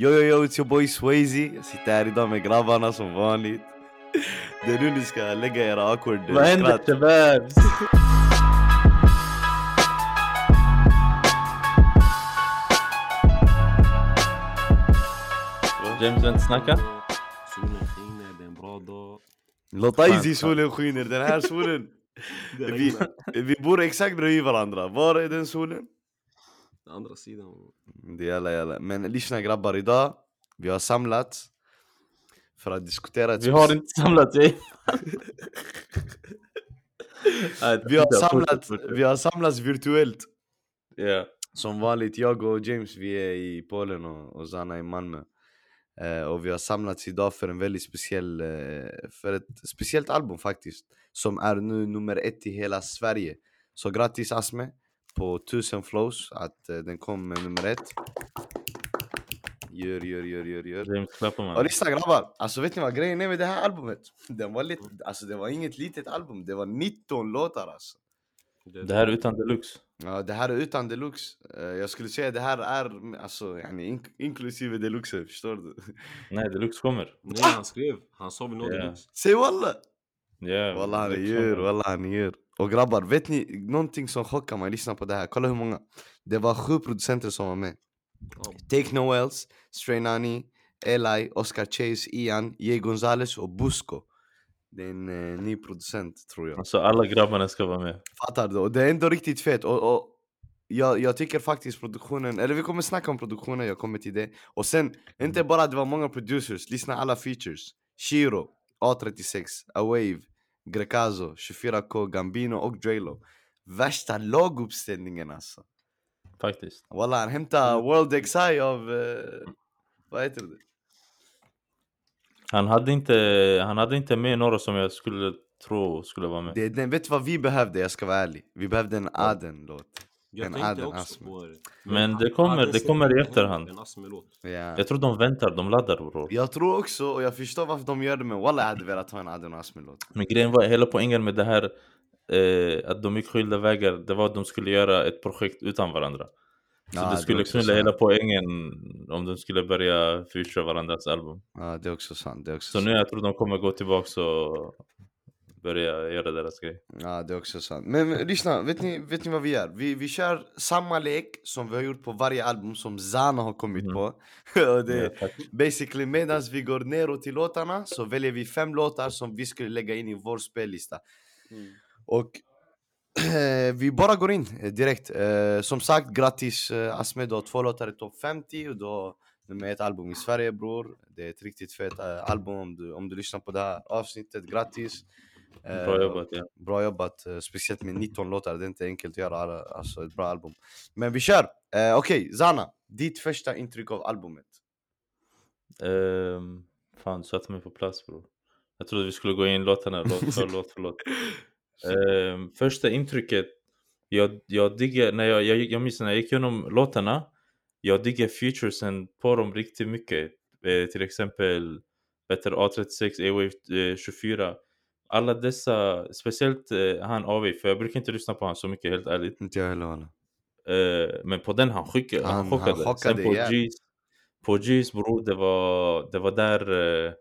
Yo yo yo, it's your boy Swayze. Jag sitter här idag med grabbarna som vanligt. Det är nu ni ska lägga era awkward Vad händer shabab? James vill inte snacka? Solen skiner, det är en bra dag. Låt Fan. solen skiner, den här solen. vi, vi bor exakt bredvid varandra. Var är den solen? Den andra sidan. Det jalla jalla. Men lyssna grabbar, idag vi har samlats för att diskutera ett Vi har inte samlat dig. vi har, samlat, vi har samlats virtuellt. Ja. Som vanligt, jag och James vi är i Polen och, och Zana i Malmö. Eh, och vi har samlats idag för en väldigt speciell, eh, för ett speciellt album faktiskt. Som är nu nummer ett i hela Sverige. Så grattis Asme på 1000 flows att eh, den kom med nummer ett. Gör, gör, gör, gör, gör. James Och lyssna grabbar, alltså vet ni vad grejen är med det här albumet? Den var lite, alltså det var inget litet album, det var 19 låtar alltså. Det här är utan deluxe. Ja, det här är utan deluxe. Eh, Jag skulle säga det här är alltså, yani, ink- inklusive deluxe, förstår du? Nej, deluxe kommer. Nej han skrev, han sa vi Ja. yeah. Säg walla! Ja. Walla han deluxe gör, walla han gör. Och grabbar, vet ni någonting som chockar mig? Lyssna på det här, kolla hur många. Det var sju producenter som var med. Take No Else, Stray Nani, Eli, Oscar Chase, Ian, Jay Gonzales och Busco. Det är en eh, ny producent tror jag. Alltså alla grabbarna ska vara med. Fattar du? Och det är ändå riktigt fett. Och, och jag, jag tycker faktiskt produktionen, eller vi kommer snacka om produktionen, jag kommer till det. Och sen, inte bara det var många producers, lyssna alla features. Shiro, A36, Awave, Grecazo, 24K, Gambino och Drelo. Värsta laguppställningen alltså. Faktiskt. Walla han hämtade World XI av, eh, vad heter det? Han hade inte, han hade inte med några som jag skulle tro skulle vara med. det den, vet du vad vi behövde? Jag ska vara ärlig. Vi behövde en Aden-låt. Jag tänkte också Asme. på det. Men det kommer- det kommer i efterhand. Ja. Jag tror de väntar, de laddar bror. Jag tror också, och jag förstår varför de gör det, men walla jag hade velat ha en Aden och Asme-låt. Men grejen var, hela poängen med det här eh, att de gick skilda vägar, det var att de skulle göra ett projekt utan varandra. Så Ja, det skulle knulla hela poängen om de skulle börja featura varandras album. Ja, det är också sant. Det är också Så sant. nu jag tror de kommer gå tillbaka och börja göra deras grej. Ja, det är också sant. Men, men lyssna, vet ni, vet ni vad vi gör? Vi, vi kör samma lek som vi har gjort på varje album som Zana har kommit Mhm. på. och det, Ja, basically medan vi går neråt till låtarna så väljer vi fem låtar som vi skulle lägga in i vår spellista. Och vi bara går in eh, direkt. Eh, som sagt, grattis eh, Asme, du har två låtar i topp 50 och du har nummer ett album i Sverige bror. Det är ett riktigt fett album om du, om du lyssnar på det här avsnittet. Grattis! Eh, Bra jobbat ja. Bra jobbat, eh, speciellt med 19 låtar, det är inte enkelt att göra alla- alltså ett bra album. Men vi kör! Eh, Okej, Zana, ditt första intryck av albumet? Ehm, fan, du satte mig på plats bror. Jag trodde vi skulle gå in låtarna låt för låt för låt. Ehm, första intrycket, jag, jag digger, när jag, jag, jag minns när jag gick igenom låtarna, jag digger featuresen på dem riktigt mycket. Eh, till exempel Better A36, A-Wave eh, 24. Alla dessa, speciellt eh, han AV, för jag brukar inte lyssna på honom så mycket helt ärligt. Inte jag heller walla. Eh, men på den han, skickade, han, Han- han chockade. chockade Sen på jävligt. G's, på G's bror, det var, det var där eh,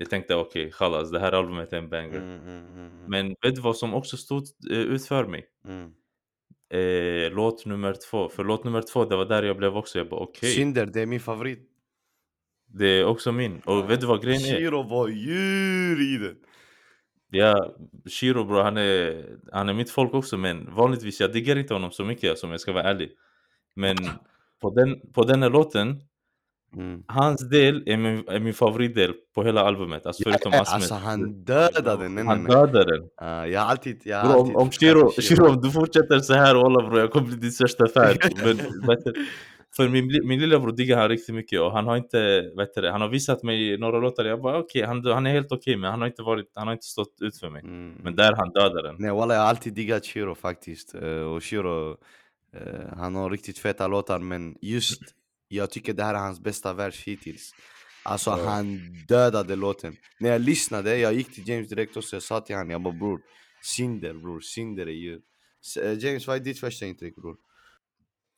jag tänkte okej, okay, det här albumet är en banger. Mm, mm, mm, mm, Men vet du vad som också stod eh, ut för mig? mm. Eh, låt nummer två. För låt nummer två, det var där jag blev också, jag bara okej, Synder, det är min favorit. det är också min. Och vet du vad grejen är? Shiro var djur i den. Ja, Shiro bro, han är, han är mitt folk också men vanligtvis jag diggar inte honom så mycket som jag ska vara ärlig. Men på den, på den här låten, Mm. hans del är min, är min favoritdel på hela albumet. Alltså förutom Ja, Asmet. Alltså han dödade den. Nej, han nej. dödar den. Ah, jag alltid... Jag Bro, om, alltid om Shiro, Shiro, om du fortsätter så här walla bro, jag kommer bli din största fan. Men, för min, min lillebror diggar han riktigt mycket och han har inte, vet du, han har visat mig några låtar, jag bara okej, han, han är helt okej men han har inte varit, han har inte stått ut för mig. Mm. Men där han dödar den. Nej walla jag har alltid diggat Shiro faktiskt. Eh, och Shiro, eh, han har riktigt feta låtar men just jag tycker det här är hans bästa vers hittills. Alltså Ja. han dödade låten. När jag lyssnade, jag gick till James direkt och jag sa till honom, jag bara bror, Cinder bror, Cinder är ju... Eh, James vad är ditt första intryck bror?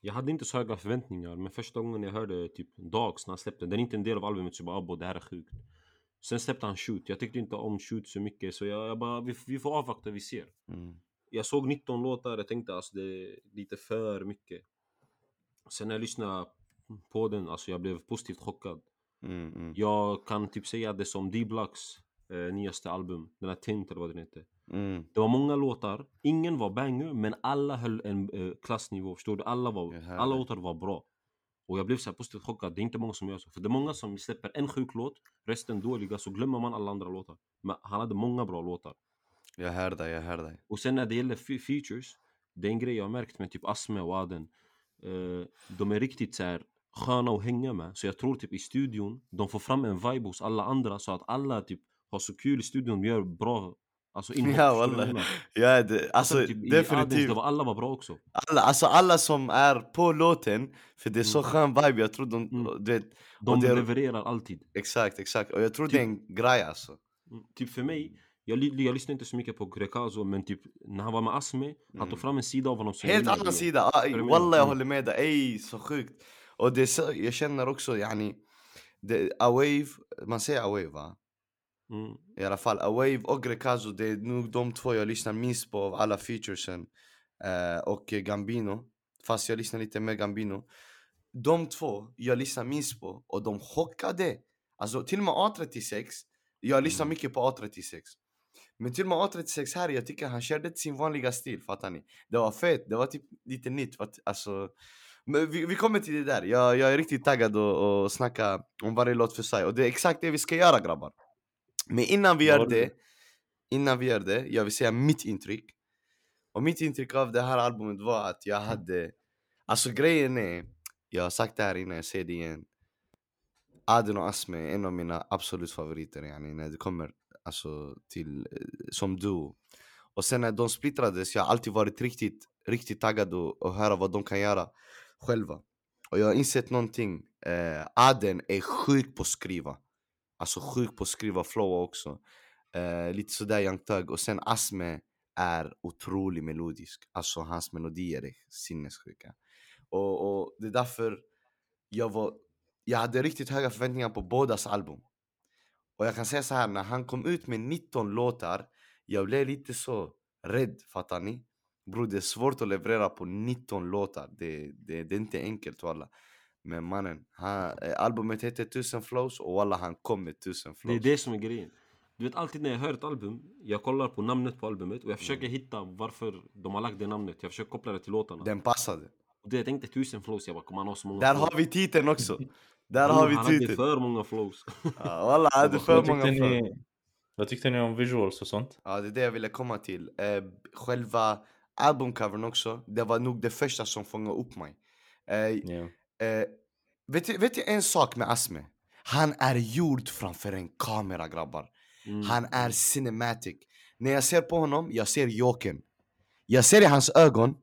Jag hade inte så höga förväntningar, men första gången jag hörde typ Dogs när han släppte den, är inte en del av albumet så jag bara abo, det här är sjukt. Sen släppte han Shoot, jag tyckte inte om Shoot så mycket så jag, jag bara, vi, vi får avvakta, vi ser. Mm. Jag såg 19 låtar, jag tänkte alltså det är lite för mycket. Sen när jag lyssnade på den, alltså jag blev positivt chockad. Mm, mm, Jag kan typ säga det som D-Blocks eh, nyaste album, den här Tint eller vad den heter. mm. Det var många låtar, ingen var banger men alla höll en eh, klassnivå, förstår du? Alla, var, alla låtar var bra. Och jag blev så här positivt chockad, det är inte många som gör så. För det är många som släpper en sjuk låt, resten dåliga, så glömmer man alla andra låtar. Men han hade många bra låtar. Jag hör dig, jag hör dig. Och sen när det gäller fe- features, det är en grej jag har märkt med typ Asme och Aden. Eh, de är riktigt så här sköna att hänga med. Så jag tror typ i studion, de får fram en vibe hos alla andra så att alla typ har så kul i studion, gör bra alltså inhopp. Ja, menar? Ja, det, alltså sen typ Adens, definitivt. det var, alla var bra också. Alla, alltså alla som är på låten, för det är så Mm. skön vibe, jag tror de, Mm. du vet, De det levererar alltid. exakt, exakt. Och jag tror Typ- det är en grej alltså. Mm. Typ för mig, jag, jag lyssnar inte så mycket på Grekazo men typ när han var med Asme, han tog fram en sida av honom som Helt annan sida, menar? wallah jag Mm. håller med dig, ey så sjukt. Och det så, jag känner också yani, det, Awave, man säger Awave va? Mm. I alla fall, Awave och Grekazo, det är nog de två jag lyssnar minst på av alla featuresen. Eh, och Gambino, fast jag lyssnar lite mer Gambino. De två jag lyssnar minst på och de chockade. Alltså till och med A36, jag lyssnar Mm. mycket på A36. Men till och med A36 här, jag tycker han körde sin vanliga stil, fattar ni? Det var fett, det var typ lite nytt. Alltså, men vi, vi kommer till det där, jag, jag är riktigt taggad att snacka om varje låt för sig. Och det är exakt det vi ska göra grabbar. Men innan vi gör du? det, innan vi gör det, jag vill säga mitt intryck. Och mitt intryck av det här albumet var att jag hade, alltså grejen är, jag har sagt det här innan, jag säger det igen. Aden och Asme är en av mina absolut favoriter yani, när det kommer alltså, till, eh, som duo. Och sen när de splittrades, jag har alltid varit riktigt, riktigt taggad att höra vad de kan göra själva. Och jag har insett någonting, eh, Aden är sjuk på att skriva. Alltså sjuk på att skriva flow också. Eh, lite sådär Young Thug. Och sen Asme är otroligt melodisk. Alltså hans melodier är sinnessjuka. Och, och det är därför jag var, jag hade riktigt höga förväntningar på bådas album. Och jag kan säga så här, när han kom ut med 19 låtar, jag blev lite så rädd, fattar ni? Bror det är svårt att leverera på 19 låtar, det, det, det är inte enkelt walla. Men mannen, han, eh, albumet heter 1000 flows och walla han kom med 1000 Det flows. är det som är grejen. Du vet alltid när jag hör ett album, jag kollar på namnet på albumet och jag försöker Mm. hitta varför de har lagt det namnet. Jag försöker koppla det till låtarna. Den passade. Och det jag tänkte tusen flows, jag bara kommer han ha så många Där flows? har vi titeln också. Där har vi Han hade titeln. för många flows. Ja, Walla, han hade för många flows. vad tyckte ni om visuals och sånt? Ja, det är det jag ville komma till. Eh, själva albumcovern också, det var nog det första som fångade upp mig. Eh, Ja. Eh, vet, du, vet du en sak med Asme? Han är gjord framför en kamera grabbar. Mm. Han är cinematic. När jag ser på honom, jag ser Jokern. Jag ser i hans ögon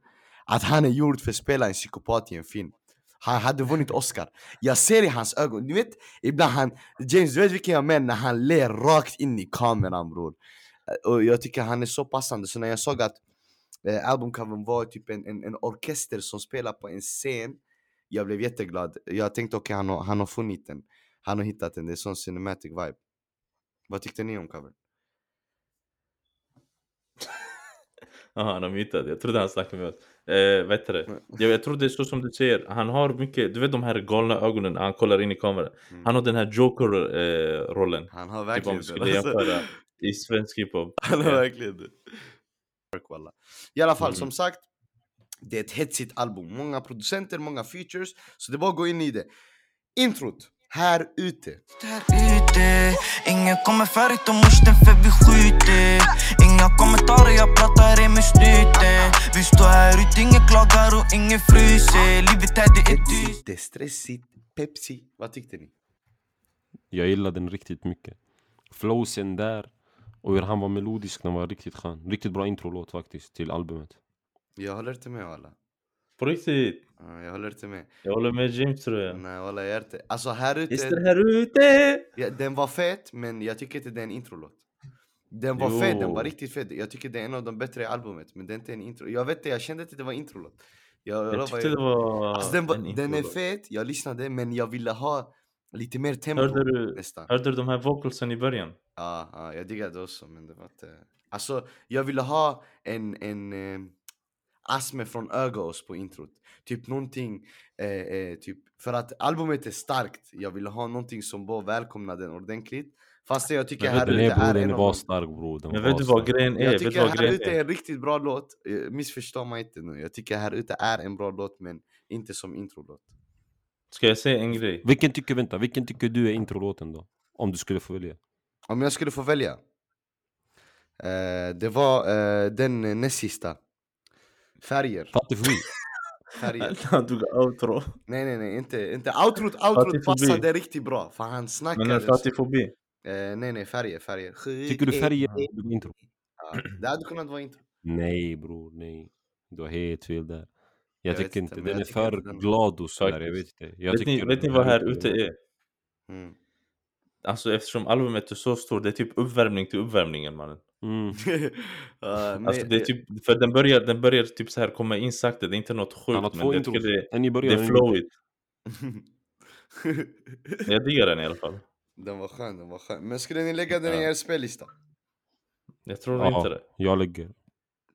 att han är gjord för att spela en psykopat i en film. Han hade vunnit Oscar. Jag ser i hans ögon, du vet ibland han, James du vet vilken jag menar när han ler rakt in i kameran bror. Eh, Och jag tycker han är så passande, så när jag såg att eh, albumcovern var typ en, en, en orkester som spelar på en scen Jag blev jätteglad, jag tänkte okej han, har, han har funnit den Han har hittat den, det är sån cinematic vibe Vad tyckte ni om covern? Jaha, han har mutat. Jag trodde han snackade med oss. Eh, vad heter det? Jag, jag tror det är så som du säger. Han har mycket, du vet de här galna ögonen när han kollar in i kameran. Mm. Han har den här Joker-rollen. Han har typ om verkligen den, skulle alltså. i svensk hiphop. Han har verkligen det. I alla fall, Mm. som sagt Det är ett hetsigt album, många producenter, många features. Så det är bara att gå in i det. Introt, här ute. Där ute. Ingen kommer färdigt och musten för vi skjuter. Inga kommentarer, jag pratar i med snuten Vi står här ute, ingen klagar och ingen fryser. Livet här det är dyrt det är stressigt, Pepsi Vad tyckte ni? Jag gillade den riktigt mycket. Flowsen där och hur han var melodisk, den var riktigt skön. Riktigt bra introlåt faktiskt till albumet. Jag håller inte med alla På riktigt. Ja, Jag håller inte med Jag håller med James tror jag. Nej walla jag är inte Alltså här Gäster ute, här ute! ja, den var fet men jag tycker inte det är en introlåt Den var fet, den var Jo. riktigt fet Jag tycker det är en av de bättre i albumet Men det är inte en intro Jag vet det, jag kände inte det var introlåt Jag, Jag tyckte er. det var Alltså, den, en den är fet, jag lyssnade men jag ville ha lite mer tempo Hörde du, nästan. hörde du de här vocalsen i början? Ja, ja, jag diggade också men det var inte... Alltså jag ville ha en, en eh, Asme från Ögos på introt. Typ någonting, eh, eh, typ, för att albumet är starkt. Jag ville ha någonting som bara välkomnade den ordentligt. Fast jag tycker här ute är en av stark bror. Den Men vet du vad grejen är? Jag tycker här ute är? en riktigt bra låt. Eh, Missförstå mig inte nu. Jag tycker här ute är en bra låt men inte som introlåt. Ska jag säga en grej? Vilken tycker, vänta, vilken tycker du är introlåten då? Om du skulle få välja. Om jag skulle få välja. Eh, det var eh, den näst sista. Färger. Förbi. Färger. Han tog outro. Nej nej nej, inte, inte. Outrot, outrot passade riktigt bra. För han snackade. Men en fattigfobi. Eh, nej nej, färger, färger. Tycker du färger är intro? Ja, det hade kunnat vara intro. Nej bror, nej. Du har helt fel där. Jag, Jag tycker inte, inte, den är för den- glad och sådär, jag vet inte. Jag Vet ni, vet ni vad här är- ute är? Mm. Alltså eftersom albumet är så stort, det är typ uppvärmning till uppvärmningen mannen. Mm. Nej, Alltså det är typ, för den börjar, den börjar typ så här komma in sakta, det är inte något sjukt men jag tycker det, En i det början är en i flowigt. Jag diggar den i alla fall. den var skön, den var skön. Men skulle ni lägga den i Ja. er spellista? Jag tror Ja. inte det. Jag lägger.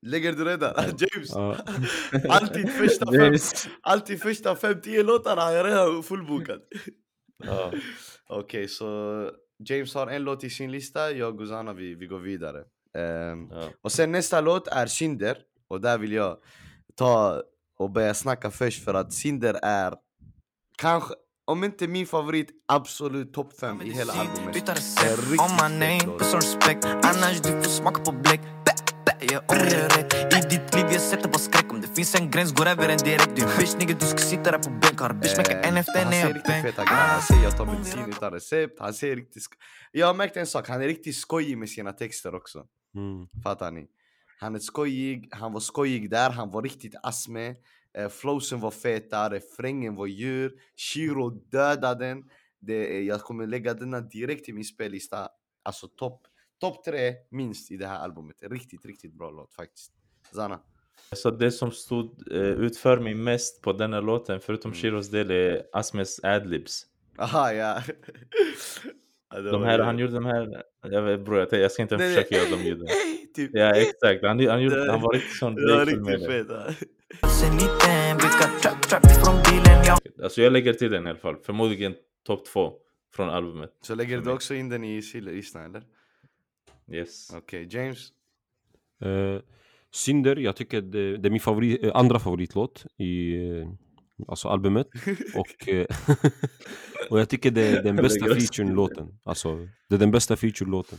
Lägger du redan? James! Ja. Alltid första Det fem, är- alltid första fem, tio låtarna har jag redan fullbokat. Ja. Okej, så James har en låt i sin lista, jag och Zana vi, vi går vidare. Ehm, Ja. och sen nästa låt är Cinder, och där vill jag ta och börja snacka först för att Cinder är kanske, om inte min favorit, absolut topp 5 i hela albumet. Byta recept, riktigt on my name, låt. puss respekt Annars du får smaka på bläck jag ångrar rätt I ditt liv jag sätter på skräck. Om det finns en gräns går över en direkt. Du är bitch nigga du ska sitta där på bänk. Har bitch mecka en efter han en säger jag riktigt feta grejer, han säger jag tar medicin utan recept, han säger riktigt sk- Jag har märkt en sak, han är riktigt skojig med sina texter också. Mm. Fattar ni? Han är skojig, han var skojig där, han var riktigt asme eh, Flowsen var feta, refrängen var djur. Shiro dödade den. Det, Jag kommer lägga denna direkt i min spellista. Alltså topp top tre minst i det här albumet Riktigt, riktigt bra låt faktiskt Zana Så det som stod eh, ut för mig mest på den här låten, förutom Mm. Shiros del, är Asmes adlibs. Aha ja De här, han gjorde de här, jag, vet, bro, jag, jag ska inte Nej, nej. försöka göra de ljuden. typ. Ja exakt, han, han, gjorde, han var riktigt sån riktigt fet Alltså jag lägger till den i alla fall, förmodligen topp två från albumet. Så lägger du också in den i listan eller? Yes. Okej, James? Eh, Cinder, jag tycker det, det är min favorit, eh, andra favoritlåt i eh, alltså albumet. och, och jag tycker det är den bästa Lägger också featuren till låten. Alltså, det är den bästa feature-låten.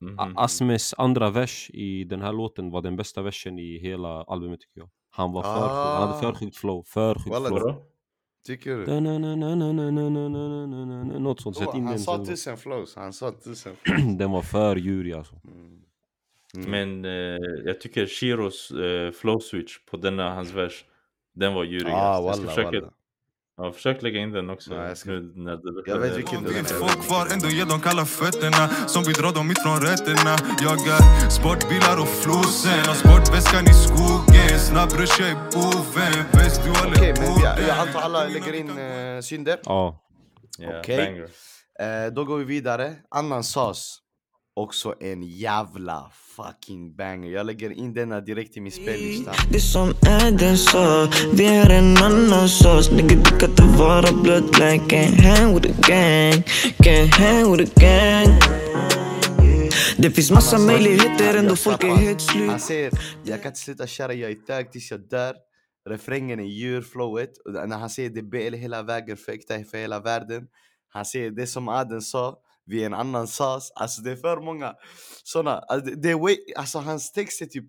Mhm. A- Asmes andra vers i den här låten var den bästa versen i hela albumet tycker jag. Han var för sjuk, han hade för Ah. sjukt flow, för sjukt flow. Tycker du? Något sånt. Sätt in han sa tusen flows. Han sa tusen flows. den var för djurig alltså. Men jag tycker Shiros flow switch på denna hans vers, den var djurig. Ah, walla, walla ja, försök lägga in den också. Ja, jag ska- nu när du Jag vet vilken Det du menar. få kvar, ändå ger de kalla fötterna Som vi drar dem ifrån rötterna Jag är sportbilar och flosen Har sportväskan i skogen Snabb rush, jag är boven Bäst du håller Okej, men jag, jag antar alla lägger in uh, synder. Ja, Ja, Okej. banger. Eh, då går vi vidare. Annan sås. Också en jävla fucking banger. Jag lägger in denna direkt i min spellista. Det som är den sa Vi är en annan sås Nigga du kan inte vara bloodline Can't hang with the gang Can't hang with the gang Det finns massa sa- möjligheter ändå folk är helt slut Han säger jag kan inte sluta köra, jag är tög tills jag dör. Refrängen är djurflowet. Och När han säger det BL hela vägen för äkta för hela världen. Han säger det som Aden sa, vi är en annan sås. Alltså det är för många såna. Alltså, det, det är way, alltså hans text är typ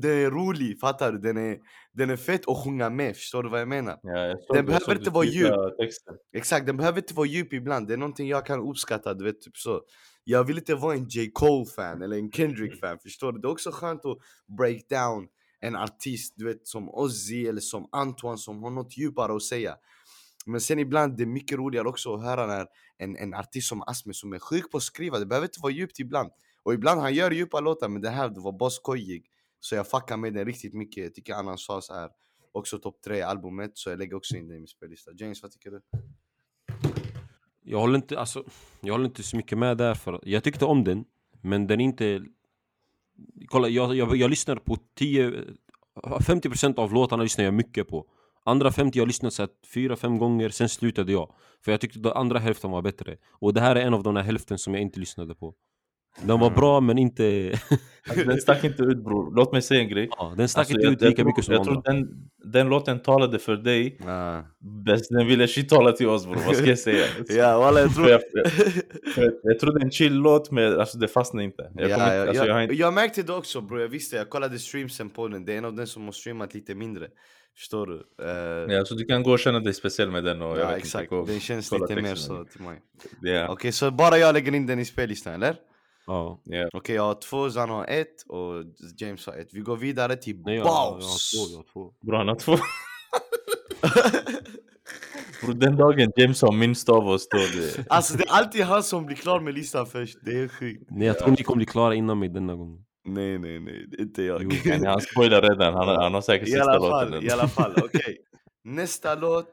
den är rolig, fattar du? Den är, den är fett att sjunga med, förstår du vad jag menar? Ja, jag såg, Den behöver inte vara tweeta Texten. Exakt, den behöver inte vara djup ibland. Det är någonting jag kan uppskatta, du vet typ så. Jag vill inte vara en J. Cole-fan eller en Kendrick-fan, förstår du? Det är också skönt att break down en artist, du vet som Ozzy eller som Antoine som har något djupare att säga. Men sen ibland det är mycket roligare också att höra när en, en artist som Asme som är sjuk på att skriva, det behöver inte vara djupt ibland. Och ibland han gör djupa låtar men det här det var bara skojig. Så jag fuckar med den riktigt mycket, jag tycker Annan Sas är också topp tre i albumet, så jag lägger också in det i min spellista. James, vad tycker du? Jag håller inte, alltså, jag håller inte så mycket med där för jag tyckte om den, men den är inte... Kolla, jag, jag, jag lyssnar på 10... 50% av låtarna lyssnar jag mycket på. Andra 50 jag har lyssnat så här fyra, fem gånger, sen slutade jag. För jag tyckte den andra hälften var bättre. Och det här är en av de där hälften som jag inte lyssnade på. Den var bra men inte... Alltså, den stack inte ut bror. Låt mig säga en grej. ja, den stack Alltså, inte jag- ut jag lika tror- mycket som Jag andra. tror den, den låten talade för dig Ah. bäst. Den ville shit tala till oss bror. Vad ska jag säga? Ja, walla jag tror... jag, jag, jag, jag tror det är en chill låt men alltså, det fastnade inte. Jag, ja, inte, jag, alltså, jag jag, inte jag märkte det också bro, jag visste, jag kollade streamsen på den, det är en av den som har streamat lite mindre. Förstår du? Eh, ja, så du kan gå och känna dig speciell med den och jag ja, vet exakt, inte. den känns lite mer så till mig. Ja, Okej, så bara jag lägger in den i spellistan, eller? Ja. ja. Okej, jag har två, Zan har ett och James har ett. Vi går vidare till Nej, jag, jag har Boss! två, jag har två. Bro, han har två. Bro, den dagen James har minst av oss då det... Alltså det är alltid han som blir klar med listan först, det är sjukt. Nej, jag tror ni kommer bli klara innan mig denna gången. Nej nej nej, inte jag. Jo. Han spoilar redan, han, han har säkert I sista alla låten. fall, i alla fall, okej. Nästa låt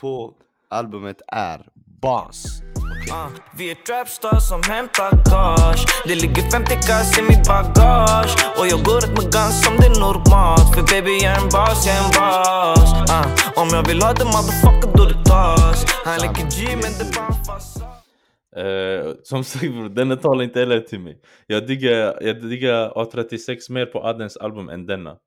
på albumet är Boss. Uh, vi är trapstars som hämtar cash Det ligger 50 kass i mitt bagage Och jag går ut med guns som det är normalt För baby jag är en boss, jag är en boss uh, Om jag vill ha det motherfucker då det tas Han leker G men det bara en Eh, som sagt bror, den talar inte heller till mig. Jag diggar, jag diggar A36 mer på Adens album än denna.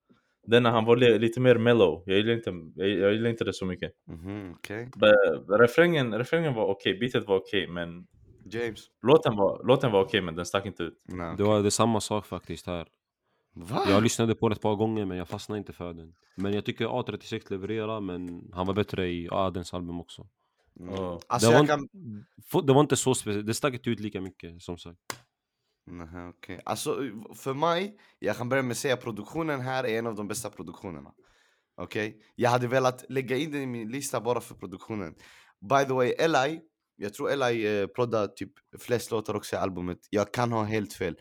Denna han var li- lite mer mellow, jag gillar inte, jag, jag gillar inte det så mycket. Mhm, okej. Be- refrängen, refrängen var okej, beatet var okej men James? låten var, låten var okej men den stack inte ut. Nej. Det var det är samma sak faktiskt här. Va? Jag lyssnade på det ett par gånger men jag fastnade inte för den. Men jag tycker A36 levererar men han var bättre i Adens album också. Mm. Alltså det, var, kan... inte- det var inte så speciellt, det stack inte ut lika mycket som sagt. Nähä, okej. Alltså för mig, jag kan börja med att säga produktionen här är en av de bästa produktionerna. Okej? Jag hade velat lägga in den i min lista bara för produktionen. By the way, Eli, jag tror Eli eh, proddar typ flest låtar också i albumet. Jag kan ha helt fel.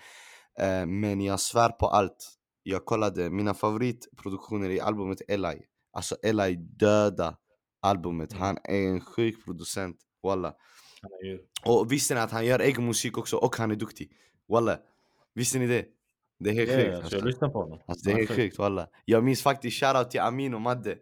Eh, men jag svär på allt. Jag kollade, mina favoritproduktioner i albumet Eli. Alltså Eli döda albumet. Han är en sjuk producent. Walla. Och visste ni att han gör egen musik också och han är duktig? Walla. Visste ni det? Det är helt Ja, sjukt. Alltså. jag lyssnar på honom. Alltså, det är helt sjukt walla. Jag minns faktiskt shoutout till Amin och Madde.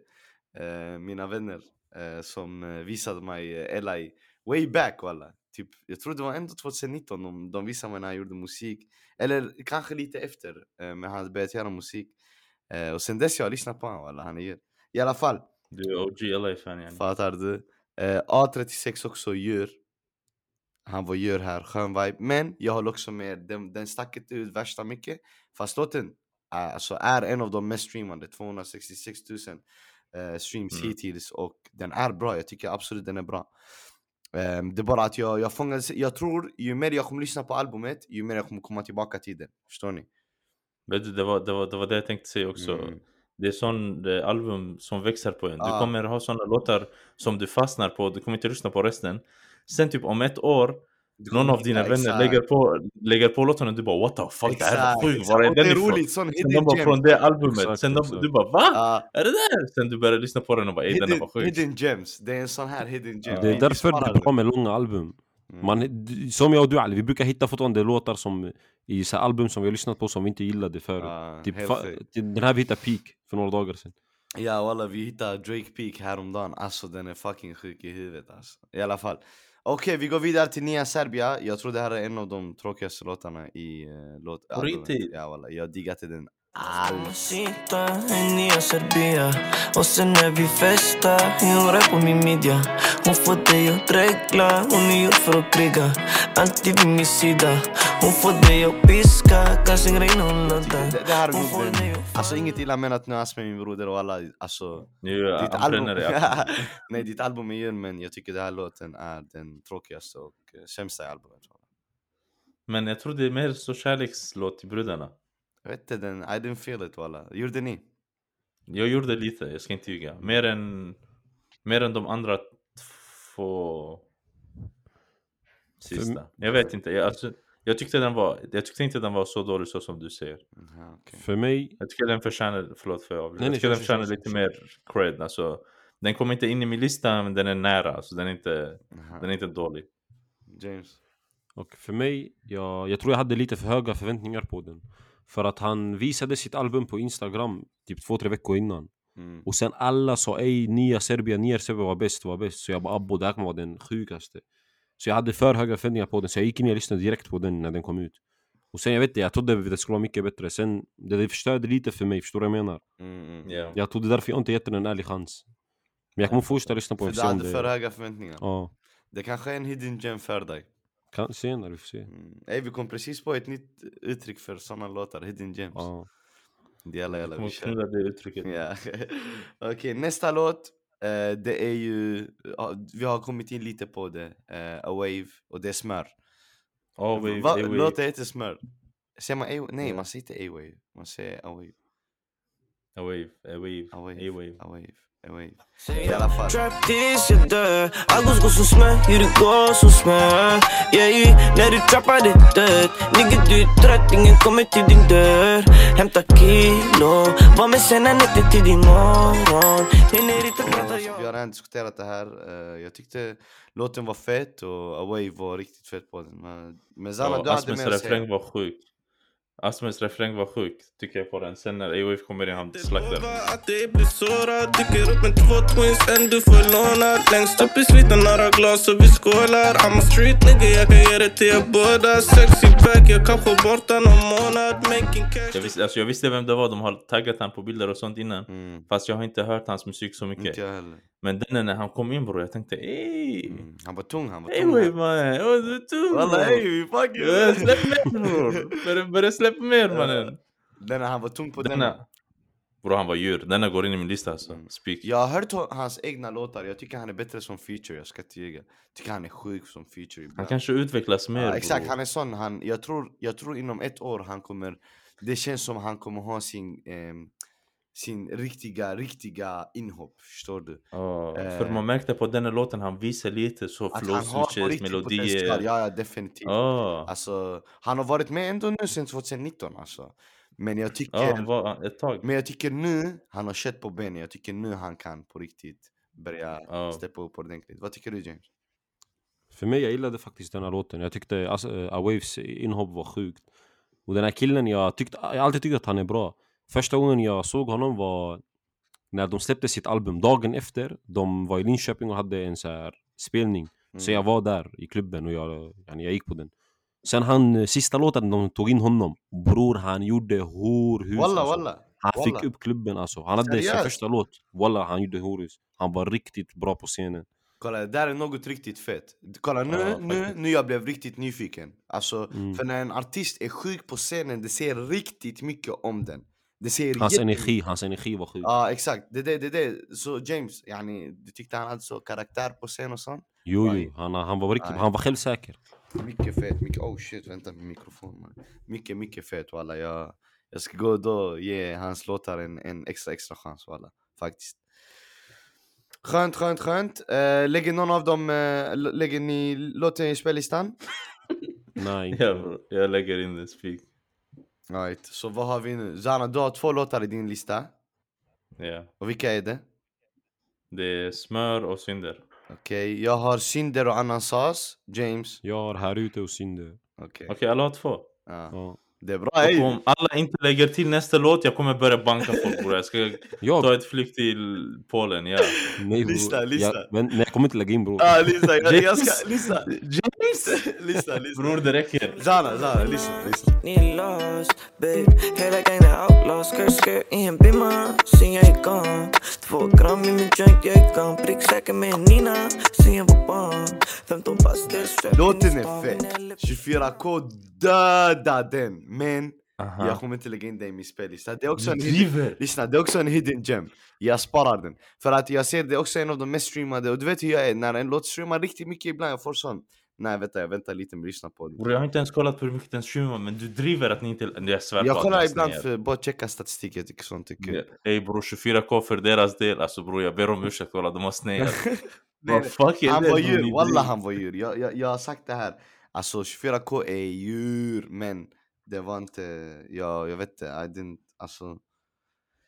Eh, mina vänner. Eh, som eh, visade mig eh, Eli way back walla. Typ, jag tror det var ändå 2019 de, de visade mig när han gjorde musik. Eller kanske lite efter. Eh, men han börjat göra musik. Eh, och sen dess jag har lyssnat på honom walla. Han är. I alla fall. Du är OG LA-fan yani. Fattar du? Eh, A36 också djur. Han var djur här, skön vibe. Men jag håller också med, den, den stack inte ut värsta mycket. Fast låten eh, alltså, är en av de mest streamade, 266 000 eh, streams Mm. hittills. Och den är bra, jag tycker absolut den är bra. Ehm, det är bara att jag, jag fångades, jag tror ju mer jag kommer lyssna på albumet, ju mer jag kommer komma tillbaka till den. Förstår ni? Det, var, det, var, det var det jag tänkte säga också. Mm. Det är sån det är album som växer på en. Du Ah. kommer ha såna låtar som du fastnar på, du kommer inte lyssna på resten. Sen typ om ett år, någon av dina vänner exakt. lägger på, lägger på låten och du bara what the fuck, det här är Exakt, sjukt, exakt. var är den är ifrån? roligt, sån Sen hidden de bara från det albumet, Exakt, sen de, exakt. du bara va? Ja. Är det där? Sen du börjar lyssna på den och bara ey den Hidden, var sjuk. hidden gems, det är en sån här hidden gem. Det är därför det är bra med långa album. Mm. Man, som jag och du Ali, vi brukar hitta fortfarande låtar som i så album som vi har lyssnat på som vi inte gillade förut. Typ, sjukt. typ den här vi hittade Peak för några dagar sedan. Ja walla vi hittade Drake Peak häromdagen, alltså den är fucking sjuk i huvudet alltså. I alla fall. Okej vi går vidare till Nia Serbia, jag tror det här är en av de tråkigaste låtarna i uh, låt På riktigt? Ja walla, jag diggade den Och sen när vi festar, hon rör på min midja Hon får dig att dregla, hon är gjord för att kriga Alltid vid min sida Hon får dig att piska, kanske grejerna hon laddar Det, det här är Hon nog får den, dig att alltså inget illa menat nu Asme min broder och alla, alltså Nu ditt album, nej ditt album är men jag tycker den här låten är den tråkigaste och uh, sämsta i albumet. Men jag tror det är mer så kärlekslåt till brudarna. Jag vet inte, den, I didn't feel it walla. Gjorde ni? Jag gjorde lite, jag ska inte ljuga. Mer än, mer än de andra två sista. Jag vet inte, jag, alltså, Jag tyckte, den var, jag tyckte inte den var så dålig så som du säger. Aha, okej. För mig, Jag tycker den förtjänar, förlåt för jag avbryter. Nej, Jag nej, tycker den förtjänar lite mer cred. Alltså, den kommer inte in i min lista men den är nära. Så den är inte, Aha. den är inte dålig. James. och för mig, jag, jag tror jag hade lite för höga förväntningar på den. För att han visade sitt album på Instagram typ två, tre veckor innan. Mm. Och sen alla sa ej, nya Serbien, nya Serbien var bäst, var bäst. Så jag bara abbo, det här kommer vara den sjukaste. Så jag hade för höga förväntningar på den, så jag gick in och lyssnade direkt på den när den kom ut. Och sen jag vet inte, jag trodde det skulle vara mycket bättre. Sen, det, det förstörde lite för mig, förstår du vad jag menar? Mm, mm. Ja. Jag trodde därför jag inte gett den en ärlig chans. Men jag kommer fortsätta lyssna på För den. du se om hade för det... höga förväntningar. Ja, Det kanske är en hidden gem för dig. Kan, senare, vi får se. Mm. Ey, vi kom precis på ett nytt uttryck för såna låtar, hidden gems. Ja. Jalla jalla, vi kör. det uttrycket. Ja. Okej, nästa låt. eh, det är ju, ja, vi har kommit in lite på det. eh, A Wave och det är smör. Va, låten heter smör. Säger man A Nej, Ja. man säger inte A-Wave. Man säger A-Wave. A-Wave, A-Wave, A-Wave. A-Wave. A-Wave. A-Wave. I alla fall. Trap tills jag dör August går som smör, hur det går som smör Yeah, när du trappar det dött Nigga du är trött, ingen kommer till din dörr Hämta kilo, var med sen när nätter till din morgon Hinner inte prata, Alltså, vi har jag redan diskuterat det här. eh, jag tyckte låten var fet och A-Wave var riktigt fet på den. Men, Zana, Ja, du hade mer att refräng var sjuk. Asmes refräng var sjuk, tycker jag på den. Sen när A-Wave kommer in, han slaktar. Att det blir sårad Dyker upp med två twins, en du får lånad Längst upp i sliten några glas och vi skålar I'm a street nigga, jag kan ge det till er båda Sexy back, jag kanske borta någon månad Making cash Jag visste, alltså, jag visste vem det var, de har taggat han på bilder och sånt innan. Mm, Fast jag har inte hört hans musik så mycket. inte jag heller. Men den när han kom in bror, jag tänkte ey! Mm, han var tung, han var tung. Mannen! Åh du är tung Walla ey, fuck you! Släpp mer bror! Börja- Börja släppa mer mannen! Den han var tung på denna. Denna... Bror han var djur, denna går in i min lista alltså. Speak. Jag har hört hans egna låtar, jag tycker han är bättre som feature, jag ska inte ljuga. tycker han är sjuk som feature ibland. Han kanske utvecklas mer ja, Exakt, han är sån, han, jag, tror, jag tror inom ett år han kommer, det känns som han kommer ha sin, ehm, sin riktiga, riktiga inhopp, förstår du? För Eh. man märkte på den här låten, han visar lite så Att flow han har på switches, riktigt potential, melodier. ja, ja definitivt. Ja, Alltså, han har varit med ändå nu sedan 2019 alltså. Men jag tycker, ja, han var ett tag. men jag tycker nu, han har kött på benen, jag tycker nu han kan på riktigt börja Ja. steppa upp ordentligt. Vad tycker du James? För mig, jag gillade faktiskt den här låten. Jag tyckte alltså, uh, Awaves inhopp var sjukt. Och den här killen, jag, tyckte, jag har alltid tyckt att han är bra. Första gången jag såg honom var när de släppte sitt album. Dagen efter, de var i Linköping och hade en så här spelning. Så Mm. jag var där i klubben och jag, jag gick på den. Sen han, eh, sista låten de tog in honom, bror han gjorde horhus Walla alltså. walla! Han Walla. fick upp klubben alltså. Han hade sin Seriöst? första låt. Walla, han gjorde horhus. Han var riktigt bra på scenen. Kolla, det där är något riktigt fett. Kolla nu, Ja, nu, nu jag blev riktigt nyfiken. Alltså, Mm. för när en artist är sjuk på scenen, det säger riktigt mycket om den. Det säger Hans jättemycket. energi, hans energi var sjuk. Ja exakt, det är det, det, är det. Så James, yani, du tyckte han hade så karaktär på scen och sånt? Jo, jo. Han, han var riktigt, han var självsäker. Mycket fet, mycket, oh shit vänta med mikrofonen. Mycket, mycket fet walla. Jag, jag ska gå då och ge hans låtar en, en extra, extra chans walla. Faktiskt. Skönt, skönt, skönt. Uh, lägger någon av dem, l- lägger ni låten i spellistan? Nej, inte. Ja, bror. jag lägger in det, speak. Right. Så vad har vi nu? Zana, du har två låtar i din lista. Ja. Och vilka är det? Det är smör och synder. Okej, jag har Synder och ananas. James. Jag har här ute och synder. Okej. Okej, alla har två. Ja. Ja. Det är bra. Och Ey. om alla inte lägger till nästa låt, jag kommer börja banka folk bror. Jag ska ta Jag? ett flyg till Polen, ja. Nej, bror. Lista, lista. Jag, men, nej, jag kommer inte lägga in bror. Ah, lyssna, jag, jag ska... Lyssna. James! lyssna, lyssna. Bror, det räcker. Zana, Zana, lyssna, lyssna. Ni är lost, babe Hela gänget outlaws Skirt, skirt i en bimma Sen jag gick on Två gram i min joint, jag gick on Pricksäker med Nina Sen jag var barn 15 pastel strap Låten är fet. 24K döda den. Men Aha. jag kommer inte lägga in den i min spellista. Det är också en hidden, lyssna, det är också en hidden gem. Jag sparar den. För att jag ser det är också en av de mest streamade. Och du vet hur jag är, när en låt streamar riktigt mycket ibland, jag får sån. Nej vänta, jag väntar lite med lyssna på den. Bror, jag har inte ens kollat på hur mycket den streamar, men du driver att ni inte... Jag svär Jag kollar ibland för bara checka statistik, jag tycker sånt är kul. Ey bror, 24k för deras del. Alltså bror, jag ber om ursäkt kolla, de har är Han det var djur, ni walla driver? han var djur. Jag, jag, jag har sagt det här. Alltså 24K är djur, men det var inte, jag, jag vet inte, I didn't, alltså.